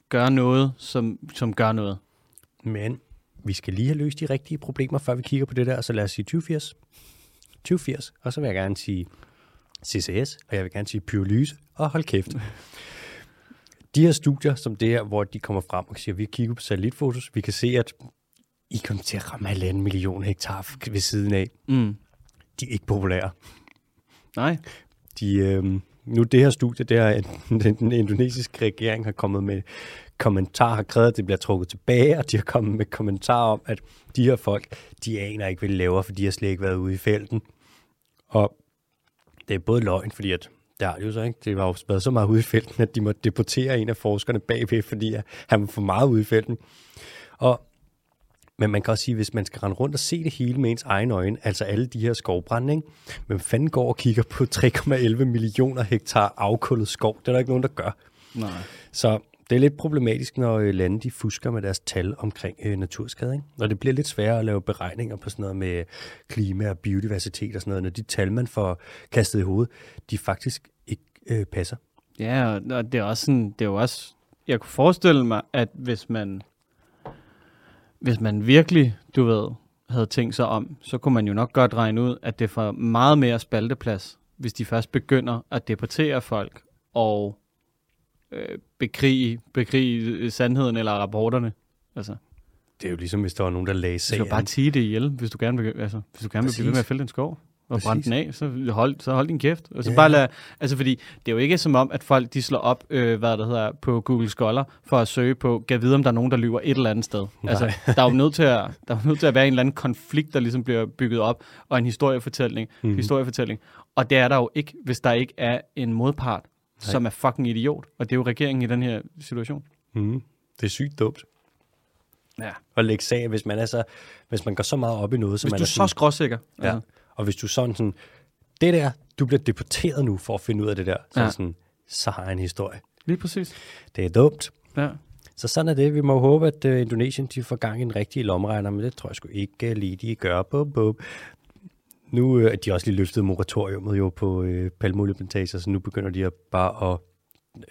Gør noget, som, som gør noget. Men vi skal lige have løst de rigtige problemer, før vi kigger på det der, så lad os sige 2080. 2080, og så vil jeg gerne sige CCS, og jeg vil gerne sige pyrolyse, og hold kæft. De her studier, som det her, hvor de kommer frem og siger, vi kigger på satellitfotos, vi kan se, at I kommer til at ramme halvanden million hektar ved siden af. Mm. De er ikke populære. Nej. De, øh, nu det her studie, det er, at den, den indonesiske regering har kommet med kommentar, har krævet, at det bliver trukket tilbage, og de har kommet med kommentar om, at de her folk, de aner ikke, hvad de laver, for de har slet ikke været ude i felten. Og det er både løgn, fordi at det har det jo så ikke. Det var jo været så meget ude i felten, at de måtte deportere en af forskerne bagved, fordi han var for meget ude i felten. Og, men man kan også sige, hvis man skal rende rundt og se det hele med ens egne øjne, altså alle de her skovbrænde, ikke? men fanden går og kigger på 3,11 millioner hektar afkullet skov? Det er der ikke nogen, der gør. Nej. Så det er lidt problematisk, når øh, lande de fusker med deres tal omkring øh, naturskade. Ikke? Og det bliver lidt sværere at lave beregninger på sådan noget med klima og biodiversitet og sådan noget, når de tal, man får kastet i hovedet, de faktisk ikke øh, passer. Ja, og det er også sådan, det er jo også, jeg kunne forestille mig, at hvis man, hvis man virkelig, du ved, havde tænkt sig om, så kunne man jo nok godt regne ud, at det får meget mere spalteplads, hvis de først begynder at deportere folk og øh, bekrige, bekrige sandheden eller rapporterne. Altså, Det er jo ligesom, hvis der var nogen, der lagde så sagen. bare tige det ihjel, hvis du gerne vil, altså, hvis du gerne vil blive ved med at fælde den skov og brænde den af, så hold, så hold din kæft. Og så Ja. bare lad, altså fordi det er jo ikke som om, at folk de slår op, øh, hvad der hedder, på Google Scholar for at søge på, kan vide, om der er nogen, der lyver et eller andet sted. Altså, der er jo nødt til at, der er nødt til at være en eller anden konflikt, der ligesom bliver bygget op, og en historiefortælling, mm-hmm. historiefortælling. Og det er der jo ikke, hvis der ikke er en modpart, Nej. som er fucking idiot. Og det er jo regeringen i den her situation. Mm. Det er sygt dumt. Ja. At lægge sag, hvis man, er så, hvis man går så meget op i noget, så Hvis man du er er så sådan, skråsikker. ja. Og hvis du sådan sådan, det der, du bliver deporteret nu for at finde ud af det der, så, ja. sådan, så har jeg en historie. Lige præcis. Det er dumt. Ja. Så sådan er det. Vi må håbe, at uh, Indonesien de får gang i en rigtig lomregner, men det tror jeg sgu ikke uh, lige, de gør. Bum, bum. Nu er de også lige løftet moratoriumet jo på uh, palmolieplantager, så nu begynder de at bare at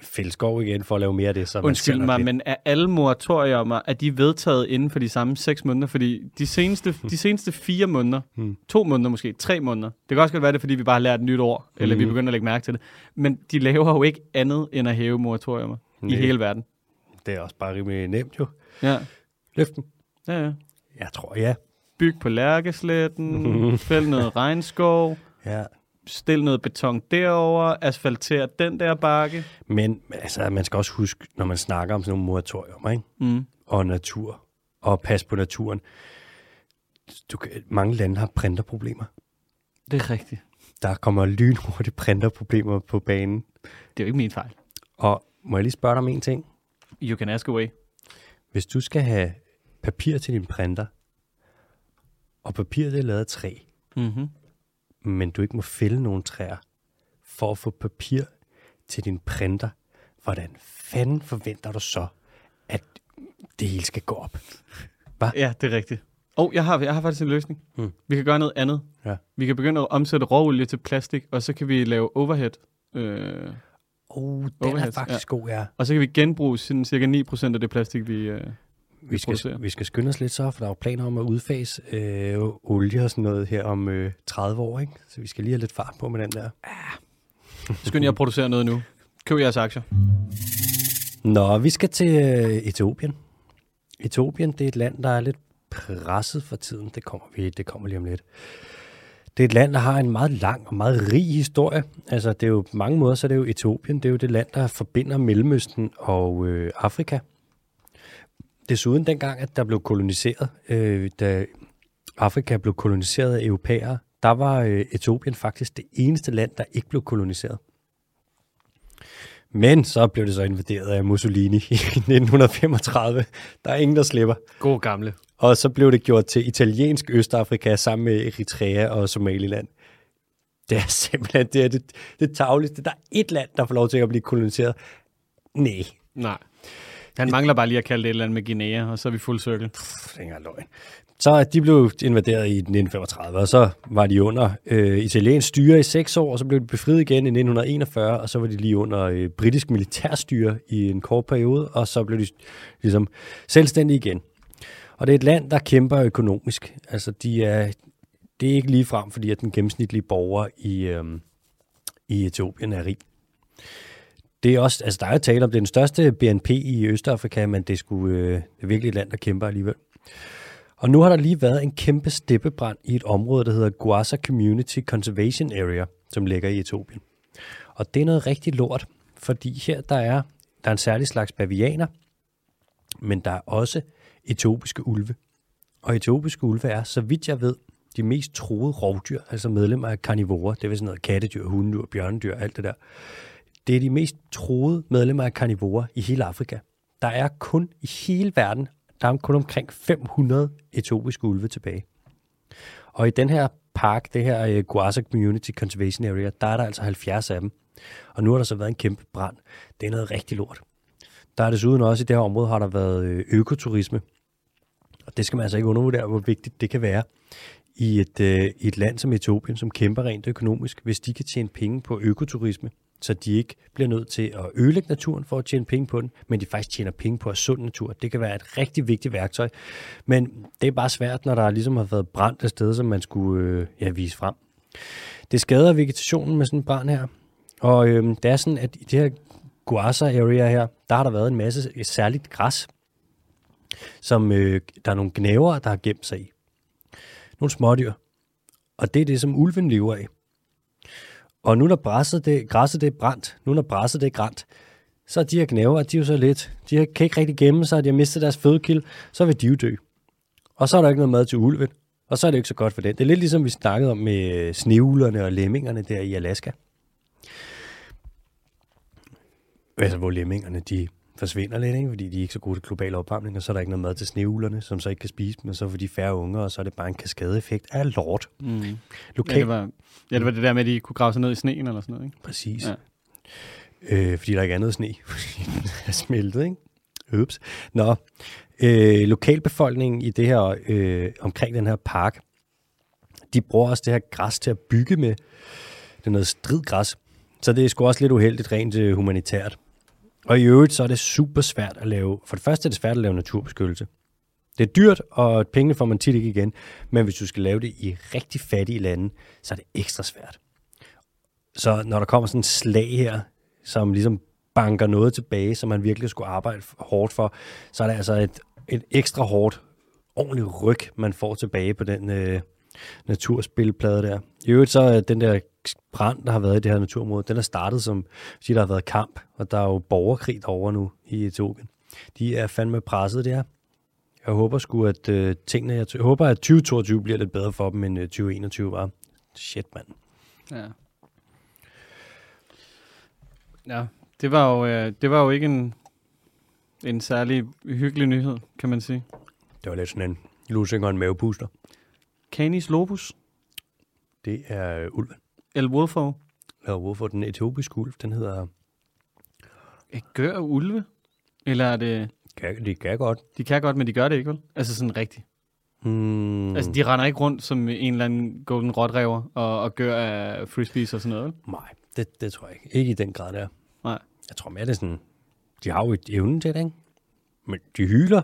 fælde skov igen for at lave mere af det. Så Undskyld mig, det. men er alle moratoriumer, er de vedtaget inden for de samme seks måneder? Fordi de seneste, de seneste fire måneder, Hmm. to måneder måske, tre måneder, det kan også godt være det, fordi vi bare har lært et nyt ord, eller vi Mhm. begynder at lægge mærke til det, men de laver jo ikke andet end at hæve moratoriumer i Nej. hele verden. Det er også bare rimelig nemt jo. Ja, Løft dem. ja, ja. Jeg tror, ja. Byg på lærkesletten, fæld noget regnskov, ja. stil noget beton derover, asfalter den der bakke. Men altså, man skal også huske, når man snakker om sådan nogle moratoriumer, ikke? Mm. og natur, og pas på naturen. Du, kan- mange lande har printerproblemer. Det er rigtigt. Der kommer lynhurtigt printerproblemer på banen. Det er jo ikke min fejl. Og må jeg lige spørge dig om en ting? You can ask away. Hvis du skal have papir til din printer, og papiret det er lavet af træ, Mm-hmm. men du ikke må fælde nogen træer, for at få papir til din printer, hvordan fanden forventer du så, at det hele skal gå op? Ja, det er rigtigt. Og oh, jeg har, jeg har faktisk en løsning. Hmm. Vi kan gøre noget andet. Ja. Vi kan begynde at omsætte råolie til plastik, og så kan vi lave overhead. Øh, Oh, den Overhead, er faktisk god, ja. og så kan vi genbruge sådan cirka 9% af det plastik, vi... Øh, Vi skal, producerer. vi skal skynde os lidt så, for der er jo planer om at udfase øh, olie og sådan noget her om øh, 30 år, ikke? Så vi skal lige have lidt fart på med den der. skynd jer at producere noget nu. Køb jeres aktier. Nå, vi skal til øh, Etiopien. Etiopien, det er et land, der er lidt presset for tiden. Det kommer, vi, det kommer lige om lidt. Det er et land, der har en meget lang og meget rig historie. Altså, det er jo på mange måder, så er det jo Etiopien. Det er jo det land, der forbinder Mellemøsten og øh, Afrika. Desuden dengang, at der blev koloniseret, øh, da Afrika blev koloniseret af europæere, der var øh, Etiopien faktisk det eneste land, der ikke blev koloniseret. Men så blev det så invaderet af Mussolini i 1935. Der er ingen, der slipper. God gamle. Og så blev det gjort til italiensk Østafrika sammen med Eritrea og Somaliland. Det er simpelthen det, er det, det tagligste. Der er et land, der får lov til at blive koloniseret. Nej, Nej. Han mangler bare lige at kalde det et eller andet med Guinea, og så er vi fuld cirkel. Pff, det er løgn. Så øh, de blev invaderet i 1935, og så var de under øh, italiensk styre i seks år, og så blev de befriet igen i 1941, og så var de lige under øh, britisk militærstyre i en kort periode, og så blev de ligesom selvstændige igen. Og det er et land, der kæmper økonomisk. Altså, de er, det er ikke lige frem, fordi at den gennemsnitlige borger i, øh, i Etiopien er rig. Det er også, altså der er jo tale om, det er den største BNP i Østafrika, men det skulle øh, virkelig et land, der kæmper alligevel. Og nu har der lige været en kæmpe steppebrand i et område, der hedder Guasa Community Conservation Area, som ligger i Etiopien. Og det er noget rigtig lort, fordi her der er, der er en særlig slags bavianer, men der er også etiopiske ulve. Og etiopiske ulve er, så vidt jeg ved, de mest troede rovdyr, altså medlemmer af karnivorer, det vil sådan noget kattedyr, hundedyr, bjørnedyr, alt det der. Det er de mest troede medlemmer af karnivorer i hele Afrika. Der er kun i hele verden, der er kun omkring 500 etiopiske ulve tilbage. Og i den her park, det her øh, uh, Guasa Community Conservation Area, der er der altså 70 af dem. Og nu har der så været en kæmpe brand. Det er noget rigtig lort. Der er desuden også i det her område, har der været øh, økoturisme. Og det skal man altså ikke undervurdere, hvor vigtigt det kan være i et, øh, et land som Etiopien, som kæmper rent økonomisk. Hvis de kan tjene penge på økoturisme, så de ikke bliver nødt til at ødelægge naturen for at tjene penge på den, men de faktisk tjener penge på at sund natur. Det kan være et rigtig vigtigt værktøj, men det er bare svært, når der ligesom har været brændt et sted, som man skulle øh, ja, vise frem. Det skader vegetationen med sådan en brand her, og øh, det er sådan, at i det her Guasa area her, der har der været en masse særligt græs, som øh, der er nogle gnæver, der har gemt sig i. Nogle smådyr. Og det er det, som ulven lever af. Og nu når græsset det, græsset det er brændt, nu når græsset det er grænt, så er de her gnæver, de er jo så lidt, de kan ikke rigtig gemme sig, de har mistet deres fødekilde, så vil de jo dø. Og så er der ikke noget mad til ulven, og så er det ikke så godt for den. Det er lidt ligesom vi snakkede om med snevlerne og lemmingerne der i Alaska. Altså hvor lemmingerne, de forsvinder lidt, ikke? fordi de er ikke så gode til global opvarmning, og så er der ikke noget mad til sneuglerne, som så ikke kan spise dem, og så får de færre unger, og så er det bare en kaskadeeffekt af lort. Mm. Lokal... Ja, det var, ja, det var det der med, at de kunne grave sig ned i sneen eller sådan noget, ikke? Præcis. Ja. Øh, fordi der ikke er noget sne, fordi den er smeltet, ikke? Ups. Nå, øh, lokalbefolkningen i det her, øh, omkring den her park, de bruger også det her græs til at bygge med. Det er noget stridgræs. Så det er sgu også lidt uheldigt rent øh, humanitært. Og i øvrigt, så er det super svært at lave, for det første er det svært at lave naturbeskyttelse. Det er dyrt, og pengene får man tit ikke igen, men hvis du skal lave det i rigtig fattige lande, så er det ekstra svært. Så når der kommer sådan en slag her, som ligesom banker noget tilbage, som man virkelig skulle arbejde hårdt for, så er det altså et, et ekstra hårdt, ordentligt ryg, man får tilbage på den øh, naturspilplade der. I øvrigt så er den der brand, der har været i det her naturområde, den er startet som, fordi der har været kamp, og der er jo borgerkrig derovre nu i Etiopien. De er fandme presset, det her. Jeg håber sgu, at øh, tingene, jeg, jeg håber, at 2022 bliver lidt bedre for dem, end øh, 2021 var. Shit, mand. Ja. Ja, det var jo, øh, det var jo ikke en, en særlig hyggelig nyhed, kan man sige. Det var lidt sådan en lusing og en mavepuster. Canis lobus, Det er øh, ulven. El Wolfo, Og hvorfor den etiopiske ulv, den hedder... gør ulve? Eller er det... Kan, de kan godt. De kan godt, men de gør det ikke, vel? Altså sådan rigtigt. Hmm. Mm. Altså, de render ikke rundt som en eller anden golden rotrever og, og gør af frisbees og sådan noget, vel? Nej, det, det tror jeg ikke. Ikke i den grad der. Nej. Jeg tror mere, det er sådan... De har jo et evne til det, ikke? Men de hyler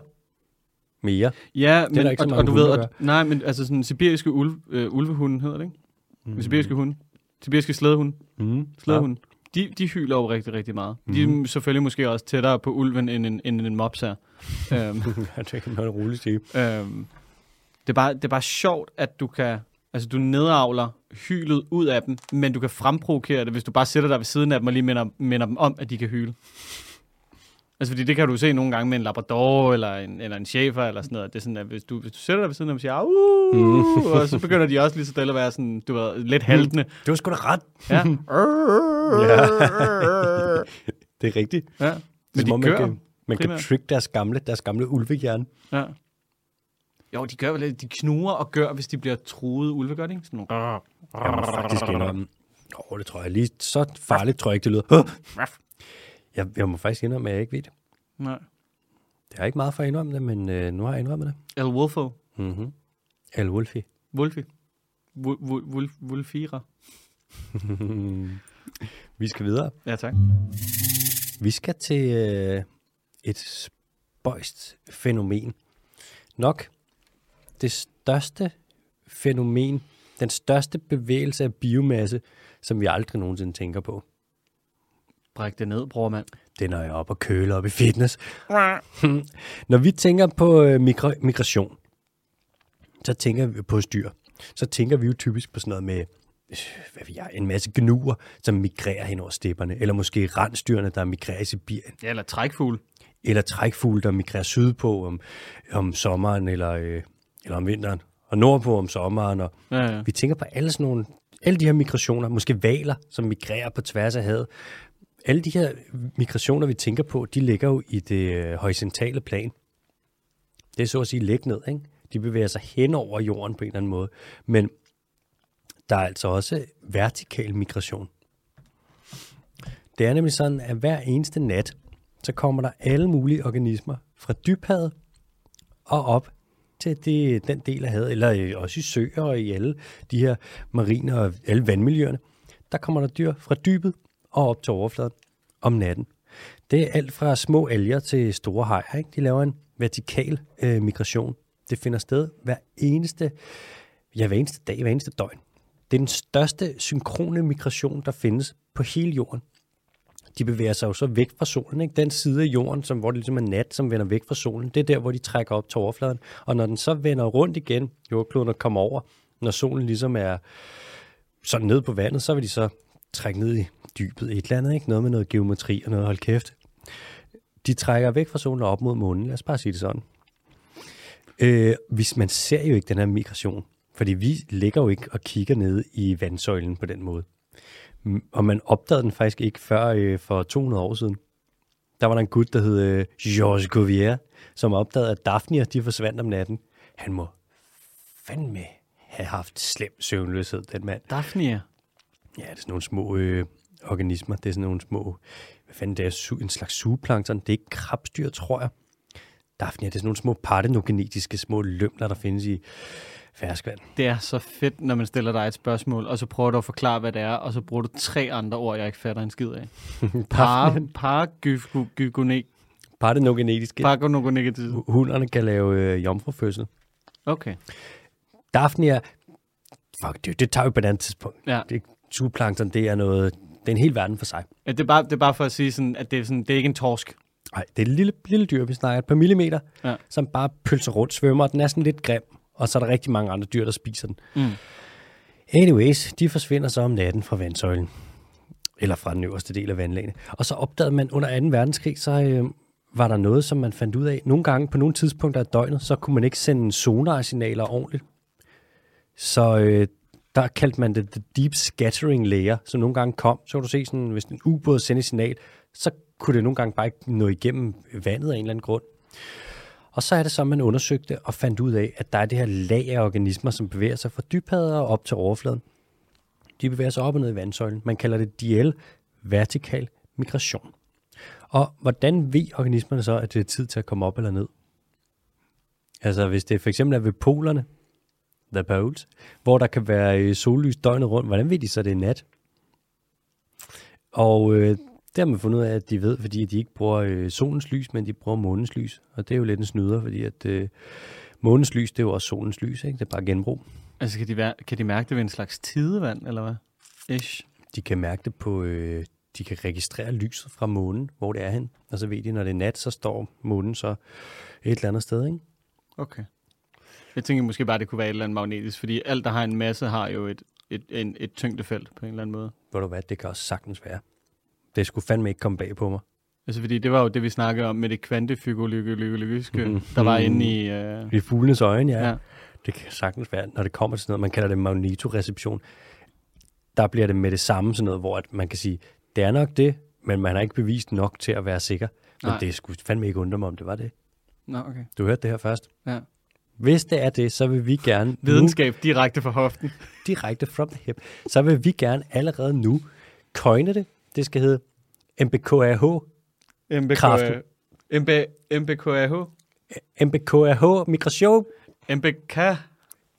mere. Ja, men, ikke så og, og du ved, at, nej, men altså sådan sibiriske ulv, øh, ulvehunde hedder det, ikke? Mm. Sibiriske hunde. Sibiriske slædehunde. Mm. Slædehunde. De, de hyler jo rigtig, rigtig meget. Mm. De er selvfølgelig måske også tættere på ulven end en, end en mops her. øhm, Ja, det kan man roligt sige. øhm, det, er bare, det er bare sjovt, at du kan... Altså, du nedavler hylet ud af dem, men du kan fremprovokere det, hvis du bare sætter dig ved siden af dem og lige minder, minder dem om, at de kan hyle. Altså, fordi det kan du se nogle gange med en labrador eller en, eller en chefer eller sådan noget. Det er sådan, at hvis du, hvis du sætter dig ved siden af dem og siger, uh, og så begynder de også lige så stille at være sådan, du ved, lidt haltende. Du har sgu da ret. Ja. Det er rigtigt. ja. Men de man gør. kan, man kan primært. trick deres gamle, deres gamle ulvehjerne. Ja. Jo, de gør vel lidt. De knuger og gør, hvis de bliver truet ulve, gør de ikke? Sådan nogle. Jeg må faktisk indrømme. Åh, oh, det tror jeg lige. Så farligt tror jeg ikke, det lyder. Jeg, jeg må faktisk indrømme, at jeg ikke ved det. Nej. Det er ikke meget for at indrømme det, men øh, nu har jeg indrømmet det. El Wolfo. Mm-hmm. El. Wolfi. Wul- Wulfira. Vi skal videre. Ja, tak. Vi skal til øh, et spøjst fænomen. Nok det største fænomen, den største bevægelse af biomasse, som vi aldrig nogensinde tænker på. Bræk det ned, bror mand. Det er, når jeg oppe og køler op i fitness. når vi tænker på øh, migra- migration, så tænker vi på styr. Så tænker vi jo typisk på sådan noget med øh, hvad ved jeg, en masse gnuer, som migrerer hen over stepperne, eller måske rensdyrene, der migrerer i Sibirien. Ja, eller trækfugl. eller trækfugle, der migrerer sydpå om, om sommeren eller, øh, eller om vinteren, og nordpå om sommeren. Og Ja, ja. vi tænker på alle sådan nogle, alle de her migrationer, måske valer, som migrerer på tværs af havet. Alle de her migrationer, vi tænker på, de ligger jo i det øh, horisontale plan. Det er så at sige læg ned, ikke? De bevæger sig hen over jorden på en eller anden måde. Men der er altså også vertikal migration. Det er nemlig sådan, at hver eneste nat, så kommer der alle mulige organismer fra dybhavet og op til det, den del af havet, eller også i søer og i alle de her marine og alle vandmiljøerne. Der kommer der dyr fra dybet og op til overfladen om natten. Det er alt fra små alger til store hajer. Ikke? De laver en vertikal øh, migration. Det finder sted hver eneste, ja, hver eneste dag, hver eneste døgn. Det er den største synkrone migration, der findes på hele jorden. De bevæger sig jo så væk fra solen. Ikke? Den side af jorden, som, hvor det ligesom er nat, som vender væk fra solen, det er der, hvor de trækker op til overfladen. Og når den så vender rundt igen, jordkloden og kommer over, når solen ligesom er sådan ned på vandet, så vil de så trække ned i dybet et eller andet. Ikke? Noget med noget geometri og noget hold kæft. De trækker væk fra solen og op mod månen. Lad os bare sige det sådan. Øh, hvis man ser jo ikke den her migration, fordi vi ligger jo ikke og kigger ned i vandsøjlen på den måde. Og man opdagede den faktisk ikke før øh, for 200 år siden. Der var der en gut, der hed øh, Georges Cuvier, som opdagede, at Daphnia, de forsvandt om natten. Han må fandme have haft slem søvnløshed, den mand. Daphne? Ja, det er sådan nogle små øh, organismer. Det er sådan nogle små, hvad fanden det er, en slags sugeplankton. Det er ikke krabstyr, tror jeg. Daphnia, det er sådan nogle små partenogenetiske små lømler, der findes i ferskvand. Det er så fedt, når man stiller dig et spørgsmål, og så prøver du at forklare, hvad det er, og så bruger du tre andre ord, jeg ikke fatter en skid af. Par, paragygone, Partenogenetiske. paragonogonegativet. Hunderne kan lave øh, jomfrufødsel. Okay. Daphnia, fuck det, det tager vi på et andet tidspunkt. Ja. Det, zooplankton, det er noget, det er en hel verden for sig. Ja, Det er, bare, det er bare for at sige, sådan, at det er, sådan, det er ikke en torsk. Nej, det er et lille, lille dyr, vi snakker et par millimeter, Ja. som bare pølser rundt, svømmer, og den er sådan lidt grim, og så er der rigtig mange andre dyr, der spiser den. Mm. Anyways, de forsvinder så om natten fra vandsøjlen, eller fra den øverste del af vandlagene. Og så opdagede man under 2. verdenskrig, så øh, var der noget, som man fandt ud af. Nogle gange, på nogle tidspunkter af døgnet, så kunne man ikke sende sonarsignaler ordentligt. Så øh, der kaldte man det the deep scattering layer, som nogle gange kom. Så kunne du se, sådan, hvis en ubåd sendte et signal, så kunne det nogle gange bare ikke nå igennem vandet af en eller anden grund. Og så er det så, man undersøgte og fandt ud af, at der er det her lag af organismer, som bevæger sig fra dybhavet og op til overfladen. De bevæger sig op og ned i vandsøjlen. Man kalder det DL, vertikal migration. Og hvordan ved organismerne så, at det er tid til at komme op eller ned? Altså hvis det for eksempel er ved polerne, the poles, hvor der kan være øh, sollys døgnet rundt, hvordan ved de så, det er nat? Og øh, det har man fundet ud af, at de ved, fordi de ikke bruger øh, solens lys, men de bruger månens lys. Og det er jo lidt en snyder, fordi at øh, månens lys, det er jo også solens lys, ikke? Det er bare genbrug. Altså, kan de, være, kan de mærke det ved en slags tidevand, eller hvad? Ish. De kan mærke det på, øh, de kan registrere lyset fra månen, hvor det er hen. Og så ved de, når det er nat, så står månen så et eller andet sted, ikke? Okay. Jeg tænker måske bare, det kunne være et eller andet magnetisk, fordi alt, der har en masse, har jo et, et, en, et tyngdefelt på en eller anden måde. Ved du hvad, det kan også sagtens være. Det skulle fandme ikke komme bag på mig. Altså, fordi det var jo det, vi snakkede om med det kvantefysiologiske, Mhm. der var inde i... Øh, I fuglenes øjne, ja. ja. ja. Det kan sagtens være, når det kommer til sådan noget, man kalder det magnetoreception. Der bliver det med det samme sådan noget, hvor at man kan sige, det er nok det, men man har ikke bevist nok til at være sikker. Men Nej. det skulle fandme ikke undre mig, om det var det. Nå, okay. Du hørte det her først. Ja. Hvis det er det, så vil vi gerne nu, Videnskab direkte fra hoften. direkte from the hip, så vil vi gerne allerede nu coine det. Det skal hedde MBKAH, Kraften. MBK, MB, MBKAH. MBKAH migration, MBK.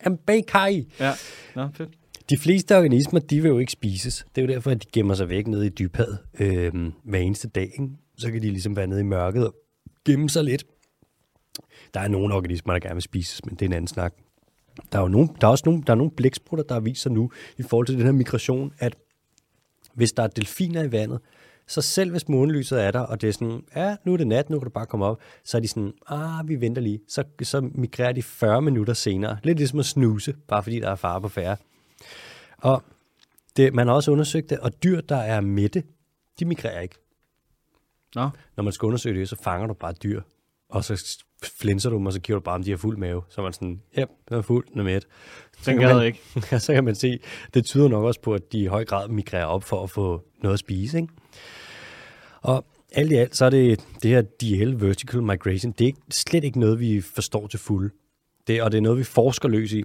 MBKI. Ja, nå, fedt. De fleste organismer, de vil jo ikke spises. Det er jo derfor, at de gemmer sig væk nede i dybhavet øh, hver eneste dag. Ikke? Så kan de ligesom være nede i mørket og gemme sig lidt. Der er nogle organismer, der gerne vil spises, men det er en anden snak. Der er, jo nogle, der er også nogle, der er nogle blæksprutter, der viser nu, i forhold til den her migration, at hvis der er delfiner i vandet, så selv hvis månelyset er der, og det er sådan, ja, nu er det nat, nu kan du bare komme op, så er de sådan, ah, vi venter lige. Så, så migrerer de 40 minutter senere. Lidt ligesom at snuse, bare fordi der er fare på færre. Og det, man har også undersøgt det, og dyr, der er mætte, de migrerer ikke. Nå, Når man skal undersøge det, så fanger du bare dyr, og så flinser du dem, og så kigger du bare, om de har fuld mave. Så er man sådan, ja, den er fuld, den er mæt. Så kan man- ikke. Ja, så kan man se, det tyder nok også på, at de i høj grad migrerer op for at få noget at spise. Ikke? Og alt i alt, så er det det her DL, Vertical Migration, det er slet ikke noget, vi forstår til fulde. Det, og det er noget, vi forsker løs i.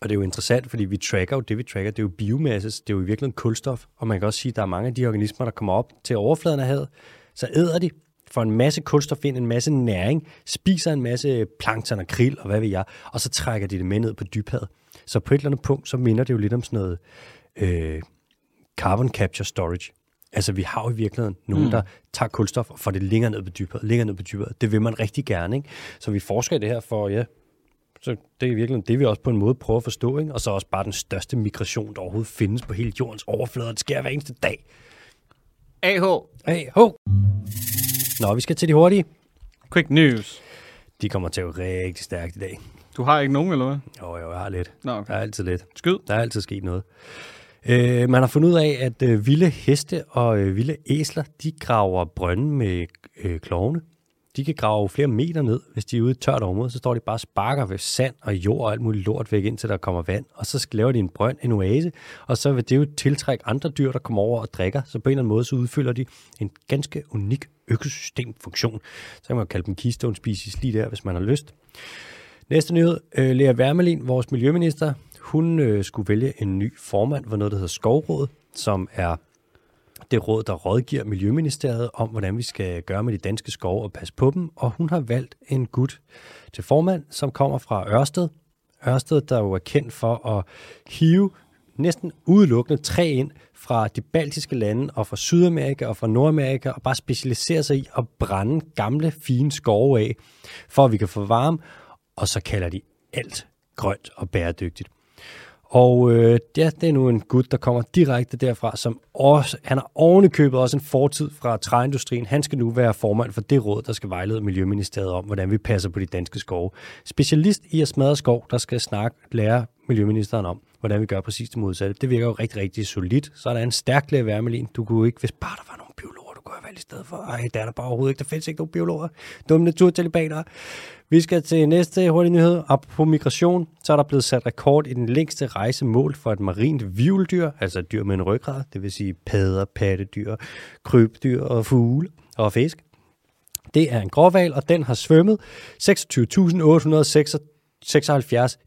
Og det er jo interessant, fordi vi tracker jo det, vi tracker. Det er jo biomasse, det er jo i virkeligheden kulstof. Og man kan også sige, at der er mange af de organismer, der kommer op til overfladen af havet. Så æder de, får en masse kulstof ind, en masse næring, spiser en masse plankton og krill og hvad ved jeg, og så trækker de det med ned på dybhavet. Så på et eller andet punkt, så minder det jo lidt om sådan noget øh, carbon capture storage. Altså, vi har jo i virkeligheden nogen, mm. der tager kulstof og får det længere ned på dybere, længere ned på dybere. Det vil man rigtig gerne, ikke? Så vi forsker i det her for, ja, så det er i virkeligheden det, vi også på en måde prøver at forstå, ikke? Og så også bare den største migration, der overhovedet findes på hele jordens overflade, og det sker hver eneste dag. AH. Ho! Nå, vi skal til de hurtige. Quick news. De kommer til at rigtig stærkt i dag. Du har ikke nogen, eller hvad? Jo, jo, jeg har lidt. Nå, Der okay. er altid lidt. Skyd. Der er altid sket noget. Øh, man har fundet ud af, at øh, vilde heste og øh, vilde æsler, de graver brønde med øh, klovene. De kan grave flere meter ned, hvis de er ude i tørt område. Så står de bare og sparker ved sand og jord og alt muligt lort væk, indtil der kommer vand. Og så laver de en brønd, en oase, og så vil det jo tiltrække andre dyr, der kommer over og drikker. Så på en eller anden måde, så udfylder de en ganske unik økosystemfunktion. Så kan man kalde dem keystone species lige der, hvis man har lyst. Næste nyhed. Øh, Lea Wermelin, vores miljøminister, hun øh, skulle vælge en ny formand for noget, der hedder Skovrådet, som er det råd, der rådgiver Miljøministeriet om, hvordan vi skal gøre med de danske skove og passe på dem. Og hun har valgt en gut til formand, som kommer fra Ørsted. Ørsted, der jo er kendt for at hive næsten udelukkende træ ind fra de baltiske lande og fra Sydamerika og fra Nordamerika og bare specialisere sig i at brænde gamle, fine skove af, for at vi kan få varme, og så kalder de alt grønt og bæredygtigt. Og øh, ja, det er nu en gut, der kommer direkte derfra, som også, han har ovenikøbet også en fortid fra træindustrien. Han skal nu være formand for det råd, der skal vejlede Miljøministeriet om, hvordan vi passer på de danske skove. Specialist i at smadre skov, der skal snakke, lære Miljøministeren om, hvordan vi gør præcis det modsatte. Det virker jo rigtig, rigtig solidt. Så er der en stærk læge Wermelin. Du kunne ikke, hvis bare der var nogen biologer, du kunne have valgt i stedet for. Ej, der er der bare overhovedet ikke. Der findes ikke nogen biologer. Dumme naturtalibanere. Vi skal til næste hurtige nyhed. Op på migration, så er der blevet sat rekord i den længste rejse mål for et marint vivldyr, altså et dyr med en ryggrad, det vil sige padder, pattedyr, krybdyr og fugle og fisk. Det er en gråval, og den har svømmet 26.876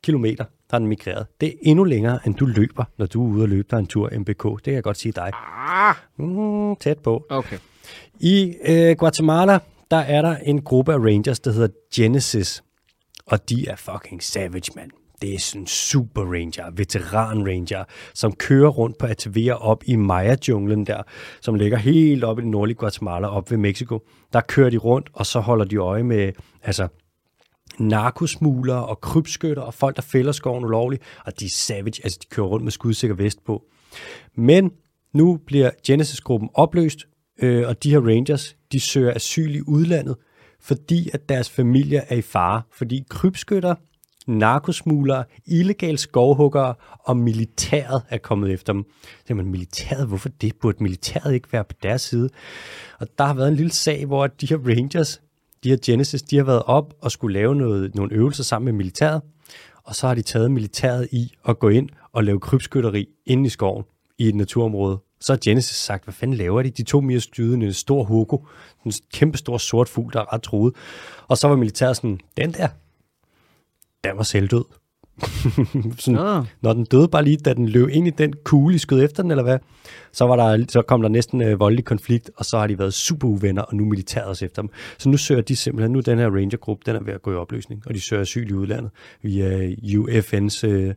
km, der har den migreret. Det er endnu længere, end du løber, når du er ude og løbe dig en tur MBK. Det kan jeg godt sige dig. Mm, tæt på. Okay. I øh, Guatemala, der er der en gruppe af rangers, der hedder Genesis. Og de er fucking savage, mand. Det er sådan super ranger, veteran ranger, som kører rundt på ATV'er op i Maya-junglen der, som ligger helt op i den nordlige Guatemala, op ved Mexico. Der kører de rundt, og så holder de øje med altså, narkosmuglere og krybskytter og folk, der fælder skoven ulovligt. Og de er savage, altså de kører rundt med skudsikker vest på. Men nu bliver Genesis-gruppen opløst, øh, og de her rangers, de søger asyl i udlandet, fordi at deres familie er i fare. Fordi krybskytter, narkosmuglere, illegale skovhuggere og militæret er kommet efter dem. Så man, militæret, hvorfor det? Burde militæret ikke være på deres side? Og der har været en lille sag, hvor de her rangers, de her Genesis, de har været op og skulle lave noget, nogle øvelser sammen med militæret, og så har de taget militæret i at gå ind og lave krybskytteri inde i skoven i et naturområde. Så har Genesis sagt, hvad fanden laver de? De to mere styrede en stor hugo, en kæmpe stor sort fugl, der er ret truet. Og så var militæret sådan, den der, den var selvdød. sådan, Nå. når den døde bare lige, da den løb ind i den kugle, I skød efter den, eller hvad, så, var der, så kom der næsten øh, voldelig konflikt, og så har de været super uvenner, og nu militæret også efter dem. Så nu søger de simpelthen, nu den her rangergruppe, den er ved at gå i opløsning, og de søger asyl i udlandet via UFN's, øh,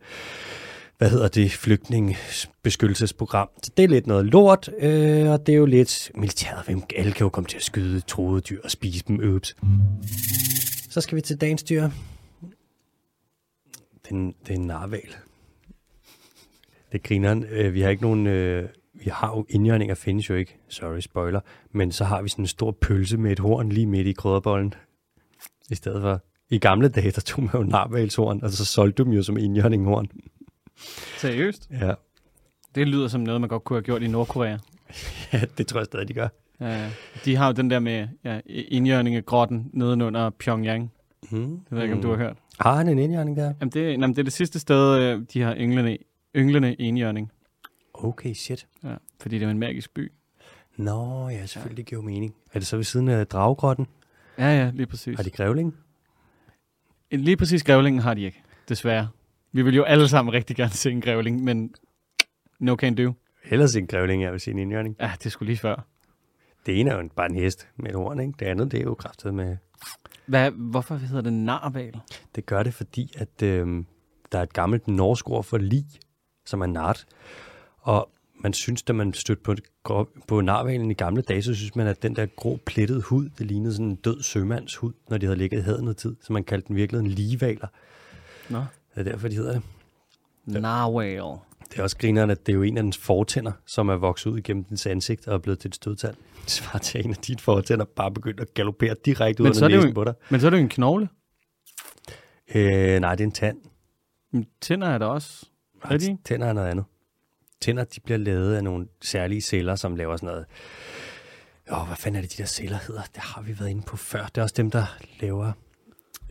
hvad hedder det, flygtningebeskyttelsesprogram. Så det er lidt noget lort, øh, og det er jo lidt militæret, hvem alle kan jo komme til at skyde troede dyr og spise dem, øbs. Så skal vi til dagens dyr. Det det er en narval. Det griner. Øh, vi har ikke nogen... Øh, vi har jo indjørninger findes jo ikke. Sorry, spoiler. Men så har vi sådan en stor pølse med et horn lige midt i krydderbollen. I stedet for... I gamle dage, der tog man jo narvalshorn, og så solgte du dem jo som indjørninghorn. Seriøst? Ja. Det lyder som noget, man godt kunne have gjort i Nordkorea. ja, det tror jeg stadig, de gør. Ja, de har jo den der med ja, indjørningegrotten nedenunder Pyongyang. Mm. Det ved jeg ikke, om du har hørt. Har han en indjørning der? Jamen, det, jamen, det er det sidste sted, øh, de har ynglende, ynglende enhjørning. Okay, shit. Ja, fordi det er en magisk by. Nå, ja, selvfølgelig, det giver jo mening. Er det så ved siden af draggrotten? Ja, ja, lige præcis. Har de grævling? Lige præcis grævlingen har de ikke, desværre. Vi vil jo alle sammen rigtig gerne se en grævling, men no can do. Ellers en grævling, jeg vil sige en indjørning. Ja, det skulle lige før. Det ene er jo en- bare en hest med et horn, ikke? Det andet, det er jo kraftet med... Hvad, hvorfor hedder det narval? Det gør det, fordi at øh, der er et gammelt norsk ord for lig, som er nart. Og man synes, da man stødte på, på narvalen i gamle dage, så synes man, at den der grå plettede hud, det lignede sådan en død sømands hud, når de havde ligget i havet noget tid. Så man kaldte den virkelig en ligevaler. Nå. Det er derfor, de hedder det. Narwhal. Det er også grineren, at det er jo en af dens fortænder, som er vokset ud igennem dens ansigt og er blevet til et stødtand. Det svarer til, at en af dine fortænder bare begyndt at galopere direkte ud Men af næsen jo- på dig. Men så er det jo en knogle. Øh, nej, det er en tand. Men Tænder er der også. Er de? Tænder er noget andet. Tænder, de bliver lavet af nogle særlige celler, som laver sådan noget... Åh, hvad fanden er det, de der celler hedder? Det har vi været inde på før. Det er også dem, der laver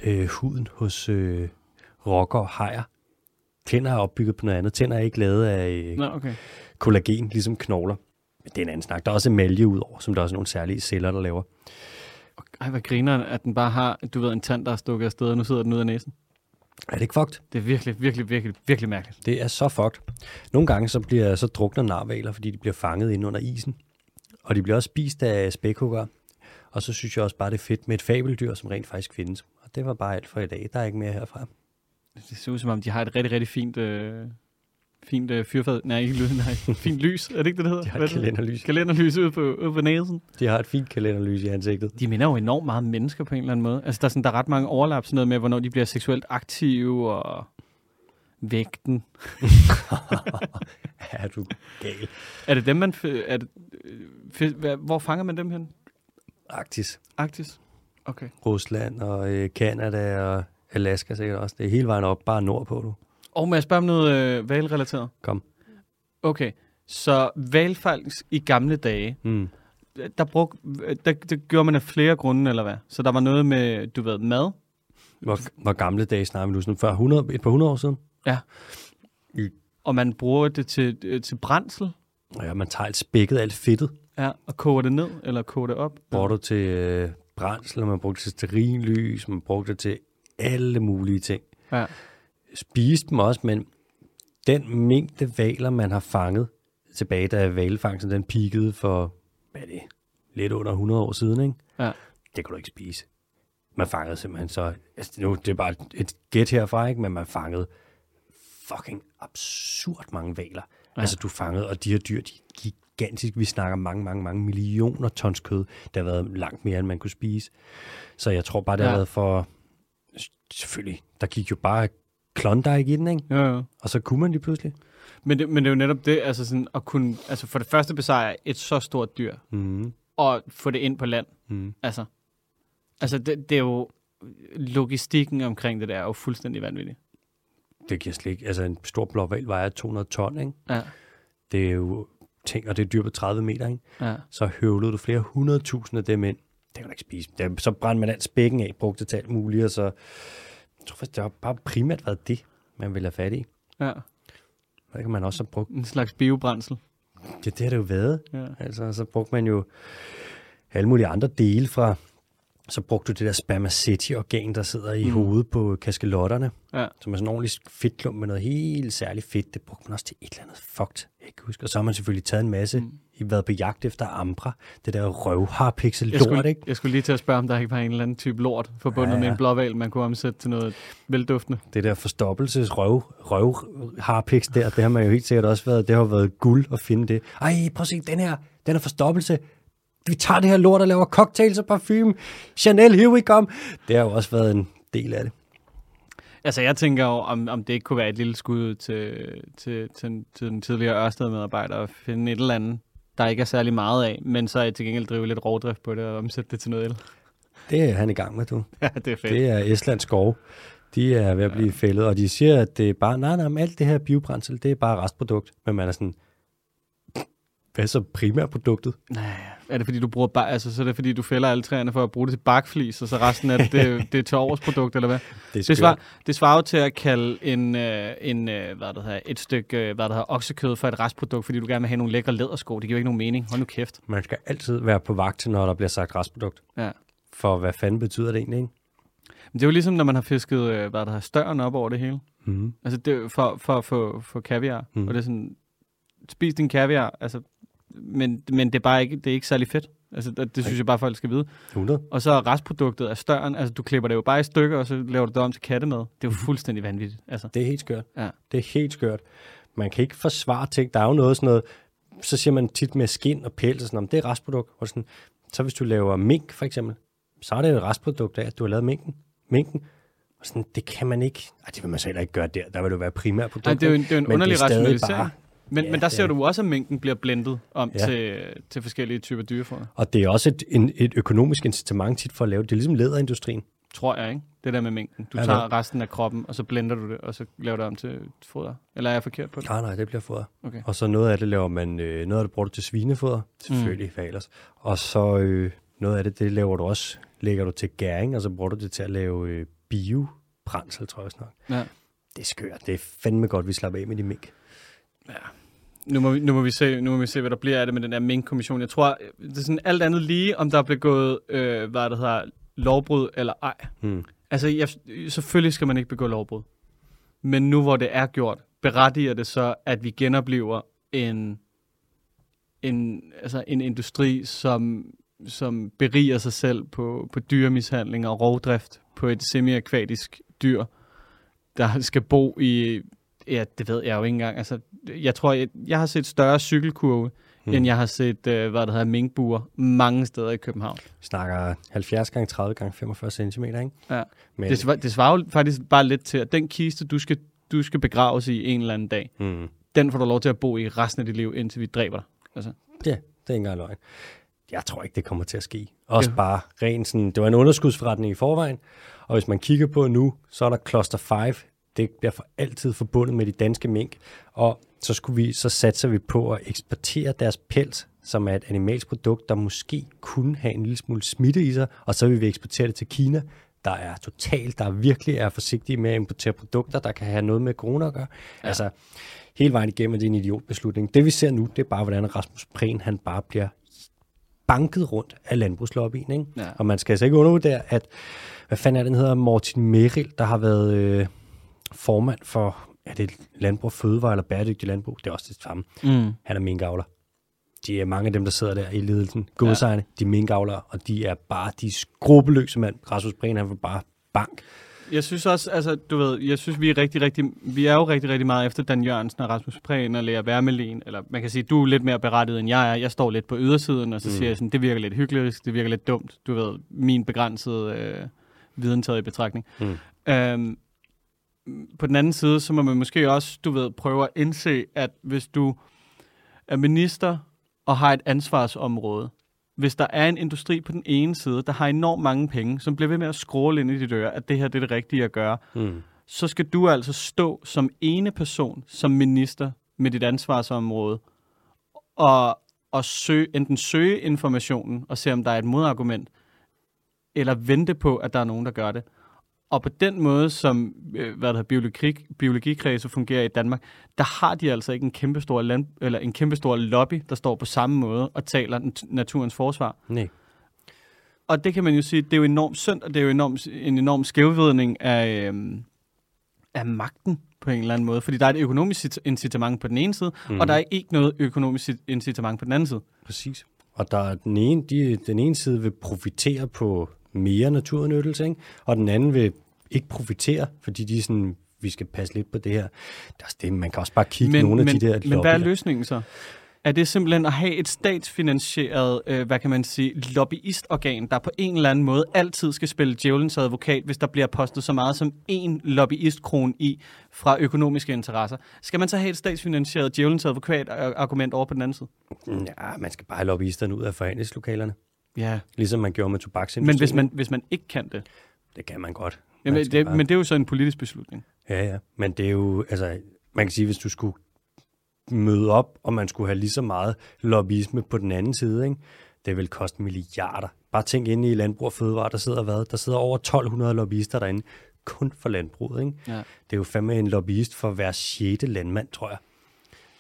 øh, huden hos øh, rokker og hajer. Tænder er opbygget på noget andet. Tænder er ikke lavet af øh, Nå, okay. kollagen, ligesom knogler. Men det er en anden snak. Der er også emalje udover, som der er også nogle særlige celler, der laver. Ej, hvad griner, at den bare har, du ved, en tand, der er stukket afsted, og nu sidder den ud af næsen. Er det ikke fucked? Det er virkelig, virkelig, virkelig, virkelig mærkeligt. Det er så fucked. Nogle gange så, bliver, så drukner narvaler, fordi de bliver fanget ind under isen. Og de bliver også spist af spækhugger. Og så synes jeg også bare, det er fedt med et fabeldyr, som rent faktisk findes. Og det var bare alt for i dag. Der er ikke mere herfra. Det ser ud som om, de har et rigtig, rigtig fint, øh, fint øh, fyrfad. Nej, ikke lys, nej. Fint lys. Er det ikke det, det hedder? De har et er kalenderlys. Kalenderlys ude på, ude på næsen. De har et fint kalenderlys i ansigtet. De minder jo enormt meget om mennesker på en eller anden måde. Altså, der er, sådan, der er ret mange overlap, sådan noget med, hvornår de bliver seksuelt aktive, og vægten. er du gal? Er det dem, man... Er det, øh, hvor fanger man dem hen? Arktis, Arktis? Okay. Rusland og øh, Canada og Alaska sikkert også. Det er hele vejen op, bare nordpå du. Og må jeg spørge om noget øh, valrelateret? Kom. Okay, så valfangst i gamle dage, Mm. der, brug, der, der gjorde man af flere grunde, eller hvad? Så der var noget med, du ved, mad. Hvor, hvor gamle dage snakker vi nu? Sådan før 100, et par hundrede år siden? Og man bruger det til, øh, til brændsel. Ja, man tager alt spækket, alt fedtet. Ja, og koger det ned, eller koger det op. Bruger du til øh, brændsel, man brugte det til stearinlys, man brugte det til alle mulige ting. Ja. Spiste dem også, men den mængde valer, man har fanget tilbage, da valfangsten den peakede for, hvad er det, lidt under 100 år siden, ikke? Ja. Det kan du ikke spise. Man fangede simpelthen så, altså nu, det er bare et gæt herfra, ikke? Men man fangede fucking absurd mange valer. Ja. Altså du fangede, og de her dyr, de er gigantiske. Vi snakker mange, mange, mange millioner tons kød. Det har været langt mere, end man kunne spise. Så jeg tror bare, det har Ja. været for... Selvfølgelig, der gik jo bare Klondike i den, ikke? Ja, ja. Og så kunne man lige pludselig. Men, det, men det er jo netop det, altså sådan at kunne, altså for det første besejre et så stort dyr, Mm. og få det ind på land. Mm. Altså, altså det, det er jo, logistikken omkring det der er jo fuldstændig vanvittig. Det giver slet ikke... Altså en stor blå val vejer 200 ton, ikke? Ja, Det er jo ting, og det er dyr på 30 meter, ikke? ja. så høvlede du flere hundredtusinde af dem ind. Det kan du ikke spise. Det, så brændte man alt spækken af, brugte det til alt muligt, og så... Jeg tror faktisk, det har bare primært været det, man ville have fat i. ja. Og det kan man også have brugt. En slags biobrændsel. Ja, det har det jo været. Ja. Altså, så brugte man jo alle mulige andre dele fra... Så brugte du det der spermaceti-organ, der sidder i Mm. hovedet på kaskelotterne, Ja. som er sådan en ordentlig fedtklump med noget helt særligt fedt. Det brugte man også til et eller andet fugt, jeg kan huske. Og så har man selvfølgelig taget en masse, Mm. I været på jagt efter ambra. Det der røvharpixel Jeg lort, skulle, ikke? jeg skulle lige til at spørge, om der ikke var en eller anden type lort forbundet Ja, ja, med en blåval, man kunne omsætte til noget velduftende. det der forstoppelses røv, røv harpiks der, det har man jo helt sikkert også været, det har været guld at finde det. Ej, prøv at se, den her, den er forstoppelse. Vi tager det her lort og laver cocktails og parfume. Chanel, here we come. Det har jo også været en del af det. Altså, jeg tænker jo, om, om det ikke kunne være et lille skud til, til, til, til den tidligere Ørsted-medarbejder at finde et eller andet, der ikke er særlig meget af, men så til gengæld drive lidt rovdrift på det og omsætte det til noget el. Det er han i gang med, du. Ja, det er fedt. Det er Estlands skov. De er ved at blive fældet, og de siger, at det er bare, nej, nej, men alt det her biobrændsel, det er bare restprodukt. Men man er sådan, hvad er så primærproduktet? Nej, er det fordi, du bruger bar- altså, så er det fordi, du fælder alle træerne for at bruge det til bakflis, og så resten af det, det, det er til årsprodukt, eller hvad? Det er Det svarer, det svarer jo til at kalde en, øh, en øh, hvad det hedder, et stykke øh, hvad det hedder, oksekød for et restprodukt, fordi du gerne vil have nogle lækre lædersko. Det giver jo ikke nogen mening. Hold nu kæft. Man skal altid være på vagt, når der bliver sagt restprodukt. Ja. For hvad fanden betyder det egentlig, ikke? Men det er jo ligesom, når man har fisket øh, hvad der hedder, støren op over det hele. Mm. Altså det, for, for, for, for kaviar. Mm. Og det er sådan, spis din kaviar, altså, men, men det er bare ikke, det er ikke særlig fedt. Altså, det, det synes jeg bare, folk skal vide. 100. Og så er restproduktet af støren, altså du klipper det jo bare i stykker, og så laver du det om til kattemad. Det er jo fuldstændig vanvittigt. Altså. Det er helt skørt. Ja. Det er helt skørt. Man kan ikke forsvare ting. Der er jo noget sådan noget, så siger man tit med skin og pels og sådan noget, det er restprodukt. Og sådan, så hvis du laver mink for eksempel, så er det jo et restprodukt af, at du har lavet minken. minken. Og sådan, det kan man ikke, ej, det vil man så heller ikke gøre der, der vil det være primærprodukt. Ej, det er jo en, det er jo en underlig er rationalisering. bare- Men, Ja, men der ser er du også, at mængden bliver blendet om Ja. til, til forskellige typer dyrefoder. Og det er også et, en, et økonomisk incitament tit for at lave det. Det er ligesom læderindustrien. Tror jeg, ikke? Det der med mængden. Du Ja, tager resten af kroppen, og så blender du det, og så laver det om til foder. Eller er jeg forkert på det? Nej, nej, det bliver foder. Okay. Og så noget af det laver man, øh, noget af det bruger du til svinefoder, selvfølgelig mm. ellers. Og så øh, noget af det, det laver du også, lægger du til gæring, og så bruger du det til at lave øh, biobrændsel, tror jeg snart. Ja. Det er skørt. Det er fandme godt, vi slapper af med de mink. Nu må, vi, nu, må vi se, nu må vi se, hvad der bliver af det med den der mink-kommission. Jeg tror, det er sådan alt andet lige, om der er blevet gået, øh, hvad det hedder, lovbrud eller ej. Hmm. Altså, jeg, selvfølgelig skal man ikke begå lovbrud. Men nu hvor det er gjort, berettiger det så, at vi genoplever en, en, altså en industri, som, som beriger sig selv på, på dyremishandling og rovdrift på et semi-akvatisk dyr, der skal bo i, ja, det ved jeg jo ikke engang. Altså, jeg tror, jeg, jeg har set større cykelkurve, Hmm. mm. end jeg har set, øh, hvad der hedder, minkbuer mange steder i København. Vi snakker 70 gange 30 gange 45 cm, ikke? Ja. Men, Det, svar, det svarer jo faktisk bare lidt til, at den kiste, du skal, du skal begraves i en eller anden dag, hmm. den får du lov til at bo i resten af dit liv, indtil vi dræber dig. Altså, Ja, det er ikke engang løgn. Jeg tror ikke, det kommer til at ske. Også Ja. bare rent sådan, det var en underskudsforretning i forvejen, og hvis man kigger på nu, så er der Cluster 5, det bliver for altid forbundet med de danske mink, og så, skulle vi, så satser vi på at eksportere deres pels, som er et animalsk produkt, der måske kunne have en lille smule smitte i sig, og så vil vi eksportere det til Kina, der er totalt, der virkelig er forsigtige med at importere produkter, der kan have noget med corona at gøre. Ja. Altså, hele vejen igennem er det en idiotbeslutning. Det vi ser nu, det er bare, hvordan Rasmus Prehn, han bare bliver banket rundt af landbrugslobbyen. Ikke? Ja. Og man skal altså ikke undervurdere, at, hvad fanden er den hedder, Morten Meril, der har været øh, formand for, er det Landbrug Fødevare eller Bæredygtig Landbrug? Det er også det samme. mm. Han er minkavler. De er mange af dem, der sidder der i ledelsen. Godsejerne, ja. de er minkavlere, og de er bare de skrupelløse mand. Rasmus Prehn, han var bare bank. Jeg synes også, altså, du ved, jeg synes, vi er rigtig, rigtig, vi er jo rigtig, rigtig meget efter Dan Jørgensen og Rasmus Prehn og Lea Wermelin, eller man kan sige, du er lidt mere berettiget, end jeg er. Jeg står lidt på ydersiden, og så mm. siger jeg sådan, det virker lidt hyggeligt, det virker lidt dumt, du ved, min begrænsede øh, viden taget i betragtning. Mm. Øhm, på den anden side, så må man måske også, du ved, prøve at indse, at hvis du er minister og har et ansvarsområde, hvis der er en industri på den ene side, der har enormt mange penge, som bliver ved med at skråle ind i dit øre, at det her det er det rigtige at gøre, Mm. så skal du altså stå som ene person, som minister med dit ansvarsområde, og, og søge, enten søge informationen og se, om der er et modargument, eller vente på, at der er nogen, der gør det. Og på den måde, som øh, hvad der hedder, biologi, biologikredse fungerer i Danmark, der har de altså ikke en kæmpestor, land, eller en kæmpestor lobby, der står på samme måde og taler nat- naturens forsvar. Nej. Og det kan man jo sige, det er jo enormt synd, og det er jo enormt, en enorm skævvidning af, øhm, af magten på en eller anden måde. Fordi der er et økonomisk incit- incitament på den ene side, mm. og der er ikke noget økonomisk incitament på den anden side. Præcis. Og der er den ene, de, den ene side vil profitere på mere naturnyttelse, ikke? og den anden vil ikke profitere, fordi de er sådan, vi skal passe lidt på det her. Er det, man kan også bare kigge men, nogle men, af de der men hvad er løsningen så? Er det simpelthen at have et statsfinansieret, øh, hvad kan man sige, lobbyistorgan, der på en eller anden måde altid skal spille djævelens advokat, hvis der bliver postet så meget som en lobbyistkron i fra økonomiske interesser? Skal man så have et statsfinansieret djævelens advokat-argument over på den anden side? Ja, man skal bare have lobbyisterne ud af forhandlingslokalerne, Ja, ligesom man gjorde med tobaksindustrien. men hvis man, hvis man ikke kan det, Det kan man godt. Jamen, det, bare- men det er jo så en politisk beslutning. Ja, ja. Men det er jo, altså, man kan sige, hvis du skulle møde op, og man skulle have lige så meget lobbyisme på den anden side, ikke? det vil koste milliarder. Bare tænk ind i Landbrug og Fødevare, der sidder hvad? Der sidder over 1200 lobbyister derinde, kun for landbruget. Ikke? Ja. Det er jo fandme en lobbyist for hver sjette landmand, tror jeg.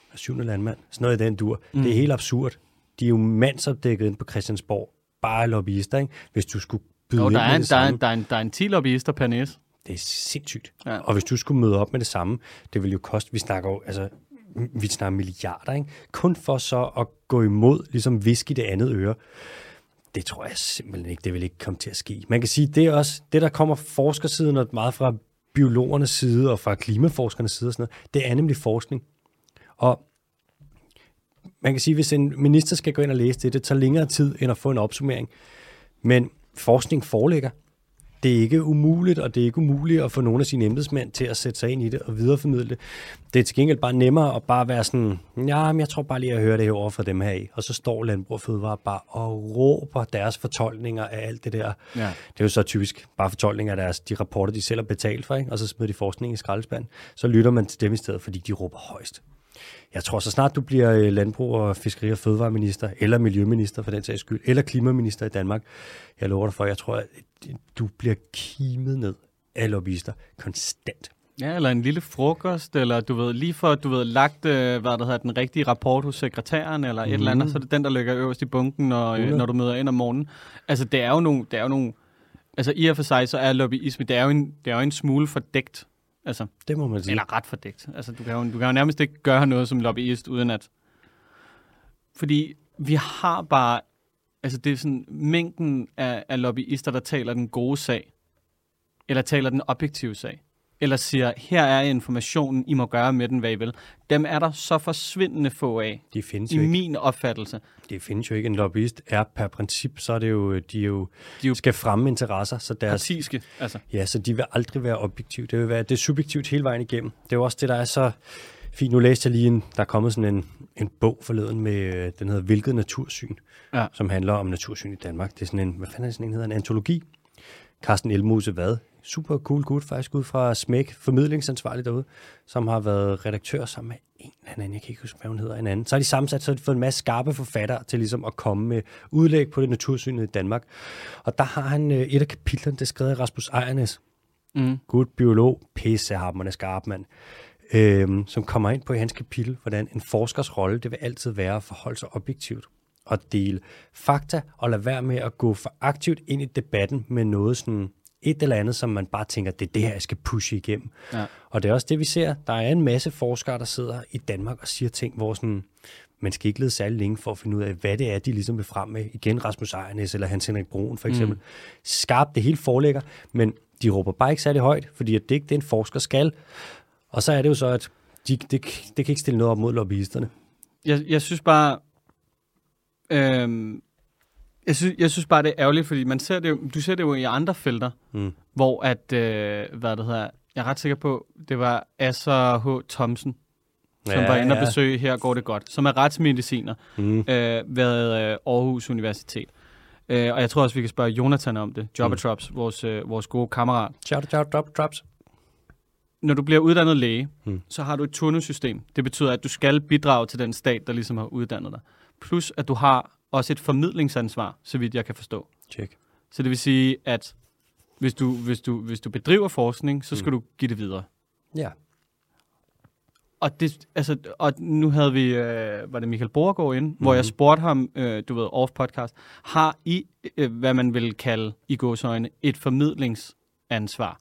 Hver syvende landmand. Sådan noget i den dur. Mm. Det er helt absurd. De er jo mandsopdækket ind på Christiansborg. Bare lobbyister, ikke? Hvis du skulle byde Jo, der er, en, der, er, en, der, er en, der er en 10 lobbyister per næse. Det er sindssygt. Ja. Og hvis du skulle møde op med det samme, det vil jo koste, vi snakker jo, altså, vi snakker milliarder, ikke? Kun for så at gå imod, ligesom viske det andet øre. Det tror jeg simpelthen ikke, det vil ikke komme til at ske. Man kan sige, det er også, det der kommer forskersiden og meget fra biologernes side og fra klimaforskernes side og sådan noget, det er nemlig forskning. Og man kan sige, hvis en minister skal gå ind og læse det, det tager længere tid end at få en opsummering. Men forskning foreligger. Det er ikke umuligt, og det er ikke umuligt at få nogle af sine embedsmænd til at sætte sig ind i det og videreformidle det. Det er til gengæld bare nemmere at bare være sådan, ja, men jeg tror bare lige, at jeg hører det her over fra dem her i. Og så står Landbrug og Fødevare bare og råber deres fortolkninger af alt det der. Ja. Det er jo så typisk bare fortolkninger af deres, de rapporter, de selv har betalt for, ikke? og så smider de forskning i skraldespanden. Så lytter man til dem i stedet, fordi de råber højst. Jeg tror, så snart du bliver øh, landbrug- og fiskeri- og fødevareminister, eller miljøminister for den sags skyld, eller klimaminister i Danmark, jeg lover dig for, jeg tror, at du bliver kimet ned af lobbyister konstant. Ja, eller en lille frokost, eller du ved, lige for du ved, lagt, øh, hvad der hedder, den rigtige rapport hos sekretæren, eller et eller andet, så er det den, der ligger øverst i bunken, når, øh, 100. når du møder ind om morgenen. Altså, det er jo nogle, det er jo nogle, altså i og for sig, så er lobbyisme, det er jo en, det er jo en smule fordækt. Altså, Det må man sige. eller ret fordækt. Altså, du kan, jo, du kan jo nærmest ikke gøre noget som lobbyist, uden at... Fordi vi har bare... Altså, det er sådan mængden af, af lobbyister, der taler den gode sag, eller taler den objektive sag, eller siger, her er informationen, I må gøre med den, hvad I vil. Dem er der så forsvindende få af, De findes i jo ikke. min opfattelse. Det findes jo ikke. En lobbyist er per princip, så er det jo, de jo, De jo skal fremme interesser, så deres, Partiske, altså. ja, så de vil aldrig være objektive. Det vil være, det er subjektivt hele vejen igennem. Det er jo også det, der er så fint. Nu læste jeg lige en, der er kommet sådan en, en bog forleden med, øh, den hedder Hvilket Natursyn, Ja. som handler om natursyn i Danmark. Det er sådan en, hvad fanden er sådan en, hedder en antologi. Carsten Elmose Vad, super cool gut, faktisk ud fra Smæk, formidlingsansvarlig derude, som har været redaktør sammen med en eller anden, jeg kan ikke huske, hvad hun hedder, en anden. Så har de sammensat, så har de fået en masse skarpe forfattere til ligesom at komme med udlæg på det natursynet i Danmark. Og der har han øh, et af kapitlerne, det skrevet af Rasmus Ejernes, Mm. god biolog, pissehammerende skarp mand, øhm, som kommer ind på i hans kapitel, hvordan en forskers rolle, det vil altid være at forholde sig objektivt og dele fakta, og lade være med at gå for aktivt ind i debatten med noget sådan et eller andet, som man bare tænker, det er det her, jeg skal pushe igennem. Ja. Og det er også det, vi ser. Der er en masse forskere, der sidder i Danmark og siger ting, hvor sådan, man skal ikke lede særlig længe for at finde ud af, hvad det er, de ligesom vil frem med. Igen Rasmus Ejernes eller Hans Henrik Broen for eksempel. Mm. Skarpt, det hele foreligger, men de råber bare ikke særlig højt, fordi at det ikke det, en forsker skal. Og så er det jo så, at de, det, det kan ikke stille noget op mod lobbyisterne. Jeg, jeg synes bare... Øhm, jeg, synes, jeg synes bare, det er ærgerligt, fordi man ser det jo, du ser det jo i andre felter, Mm. hvor at, øh, hvad det hedder, jeg er ret sikker på, det var Asser H. Thomsen, som Ja, var inde og ja. besøge Her går det godt, som er retsmediciner Mm. øh, ved øh, Aarhus Universitet. Øh, og jeg tror også, vi kan spørge Jonathan om det, Jobbertrops, mm. vores, øh, vores gode kammerat. Shout, drop, drops. Når du bliver uddannet læge, Mm. mm. så har du et turnussystem. Det betyder, at du skal bidrage til den stat, der ligesom har uddannet dig. Plus, at du har også et formidlingsansvar, så vidt jeg kan forstå. Check. Så det vil sige, at hvis du, hvis du, hvis du bedriver forskning, så skal mm. du give det videre. Ja. Og, det, altså, og nu havde vi, øh, var det Michael Borgård inde, mm. hvor jeg Mhm. spurgte ham, øh, du ved, off-podcast, har I, øh, hvad man vil kalde i gåsøjne, et formidlingsansvar?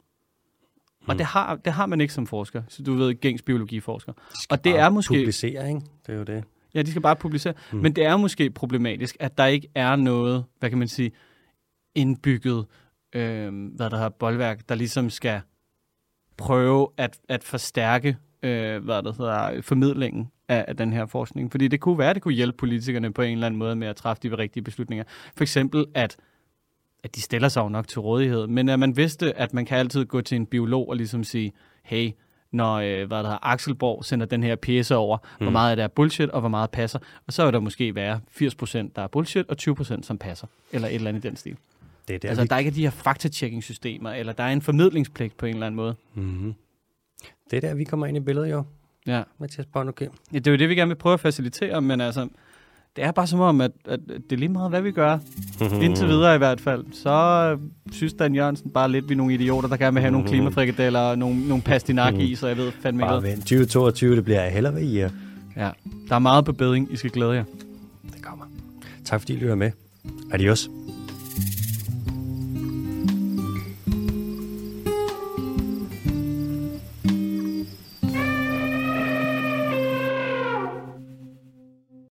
Mm. Og det har, det har man ikke som forsker, så du ved, gængs biologiforsker. Og det er måske... Publicere, ikke? Det er jo det. Ja, de skal bare publicere. Mm. Men det er måske problematisk, at der ikke er noget, hvad kan man sige, indbygget, øh, hvad der har boldværk, der ligesom skal prøve at, at forstærke, øh, hvad der hedder, formidlingen af, af den her forskning. Fordi det kunne være, at det kunne hjælpe politikerne på en eller anden måde med at træffe de rigtige beslutninger. For eksempel, at at de stiller sig jo nok til rådighed, men at man vidste, at man kan altid gå til en biolog og ligesom sige, hey, når øh, hvad der hedder, Axel Borg sender den her pjece over, mm. hvor meget af det er bullshit, og hvor meget passer. Og så vil der måske være 80% der er bullshit, og 20% som passer. Eller et eller andet i den stil. Det er der, altså, vi... der er ikke de her faktatchecking-systemer, eller der er en formidlingspligt på en eller anden måde. Mm-hmm. Det er der, vi kommer ind i billedet, jo. Ja. Mathias Born, okay. ja, det er jo det, vi gerne vil prøve at facilitere, men altså, det er bare som om, at, at det er lige meget, hvad vi gør. Indtil videre i hvert fald. Så øh, synes Dan Jørgensen bare lidt, vi er nogle idioter, der gerne vil have nogle klimafrikadeller og nogle, nogle pastinak i, så jeg ved fandme ikke. Bare vent. 2022, det bliver heller ved jer. Ja, der er meget på bedring. I skal glæde jer. Det kommer. Tak fordi I lytter med. Adios.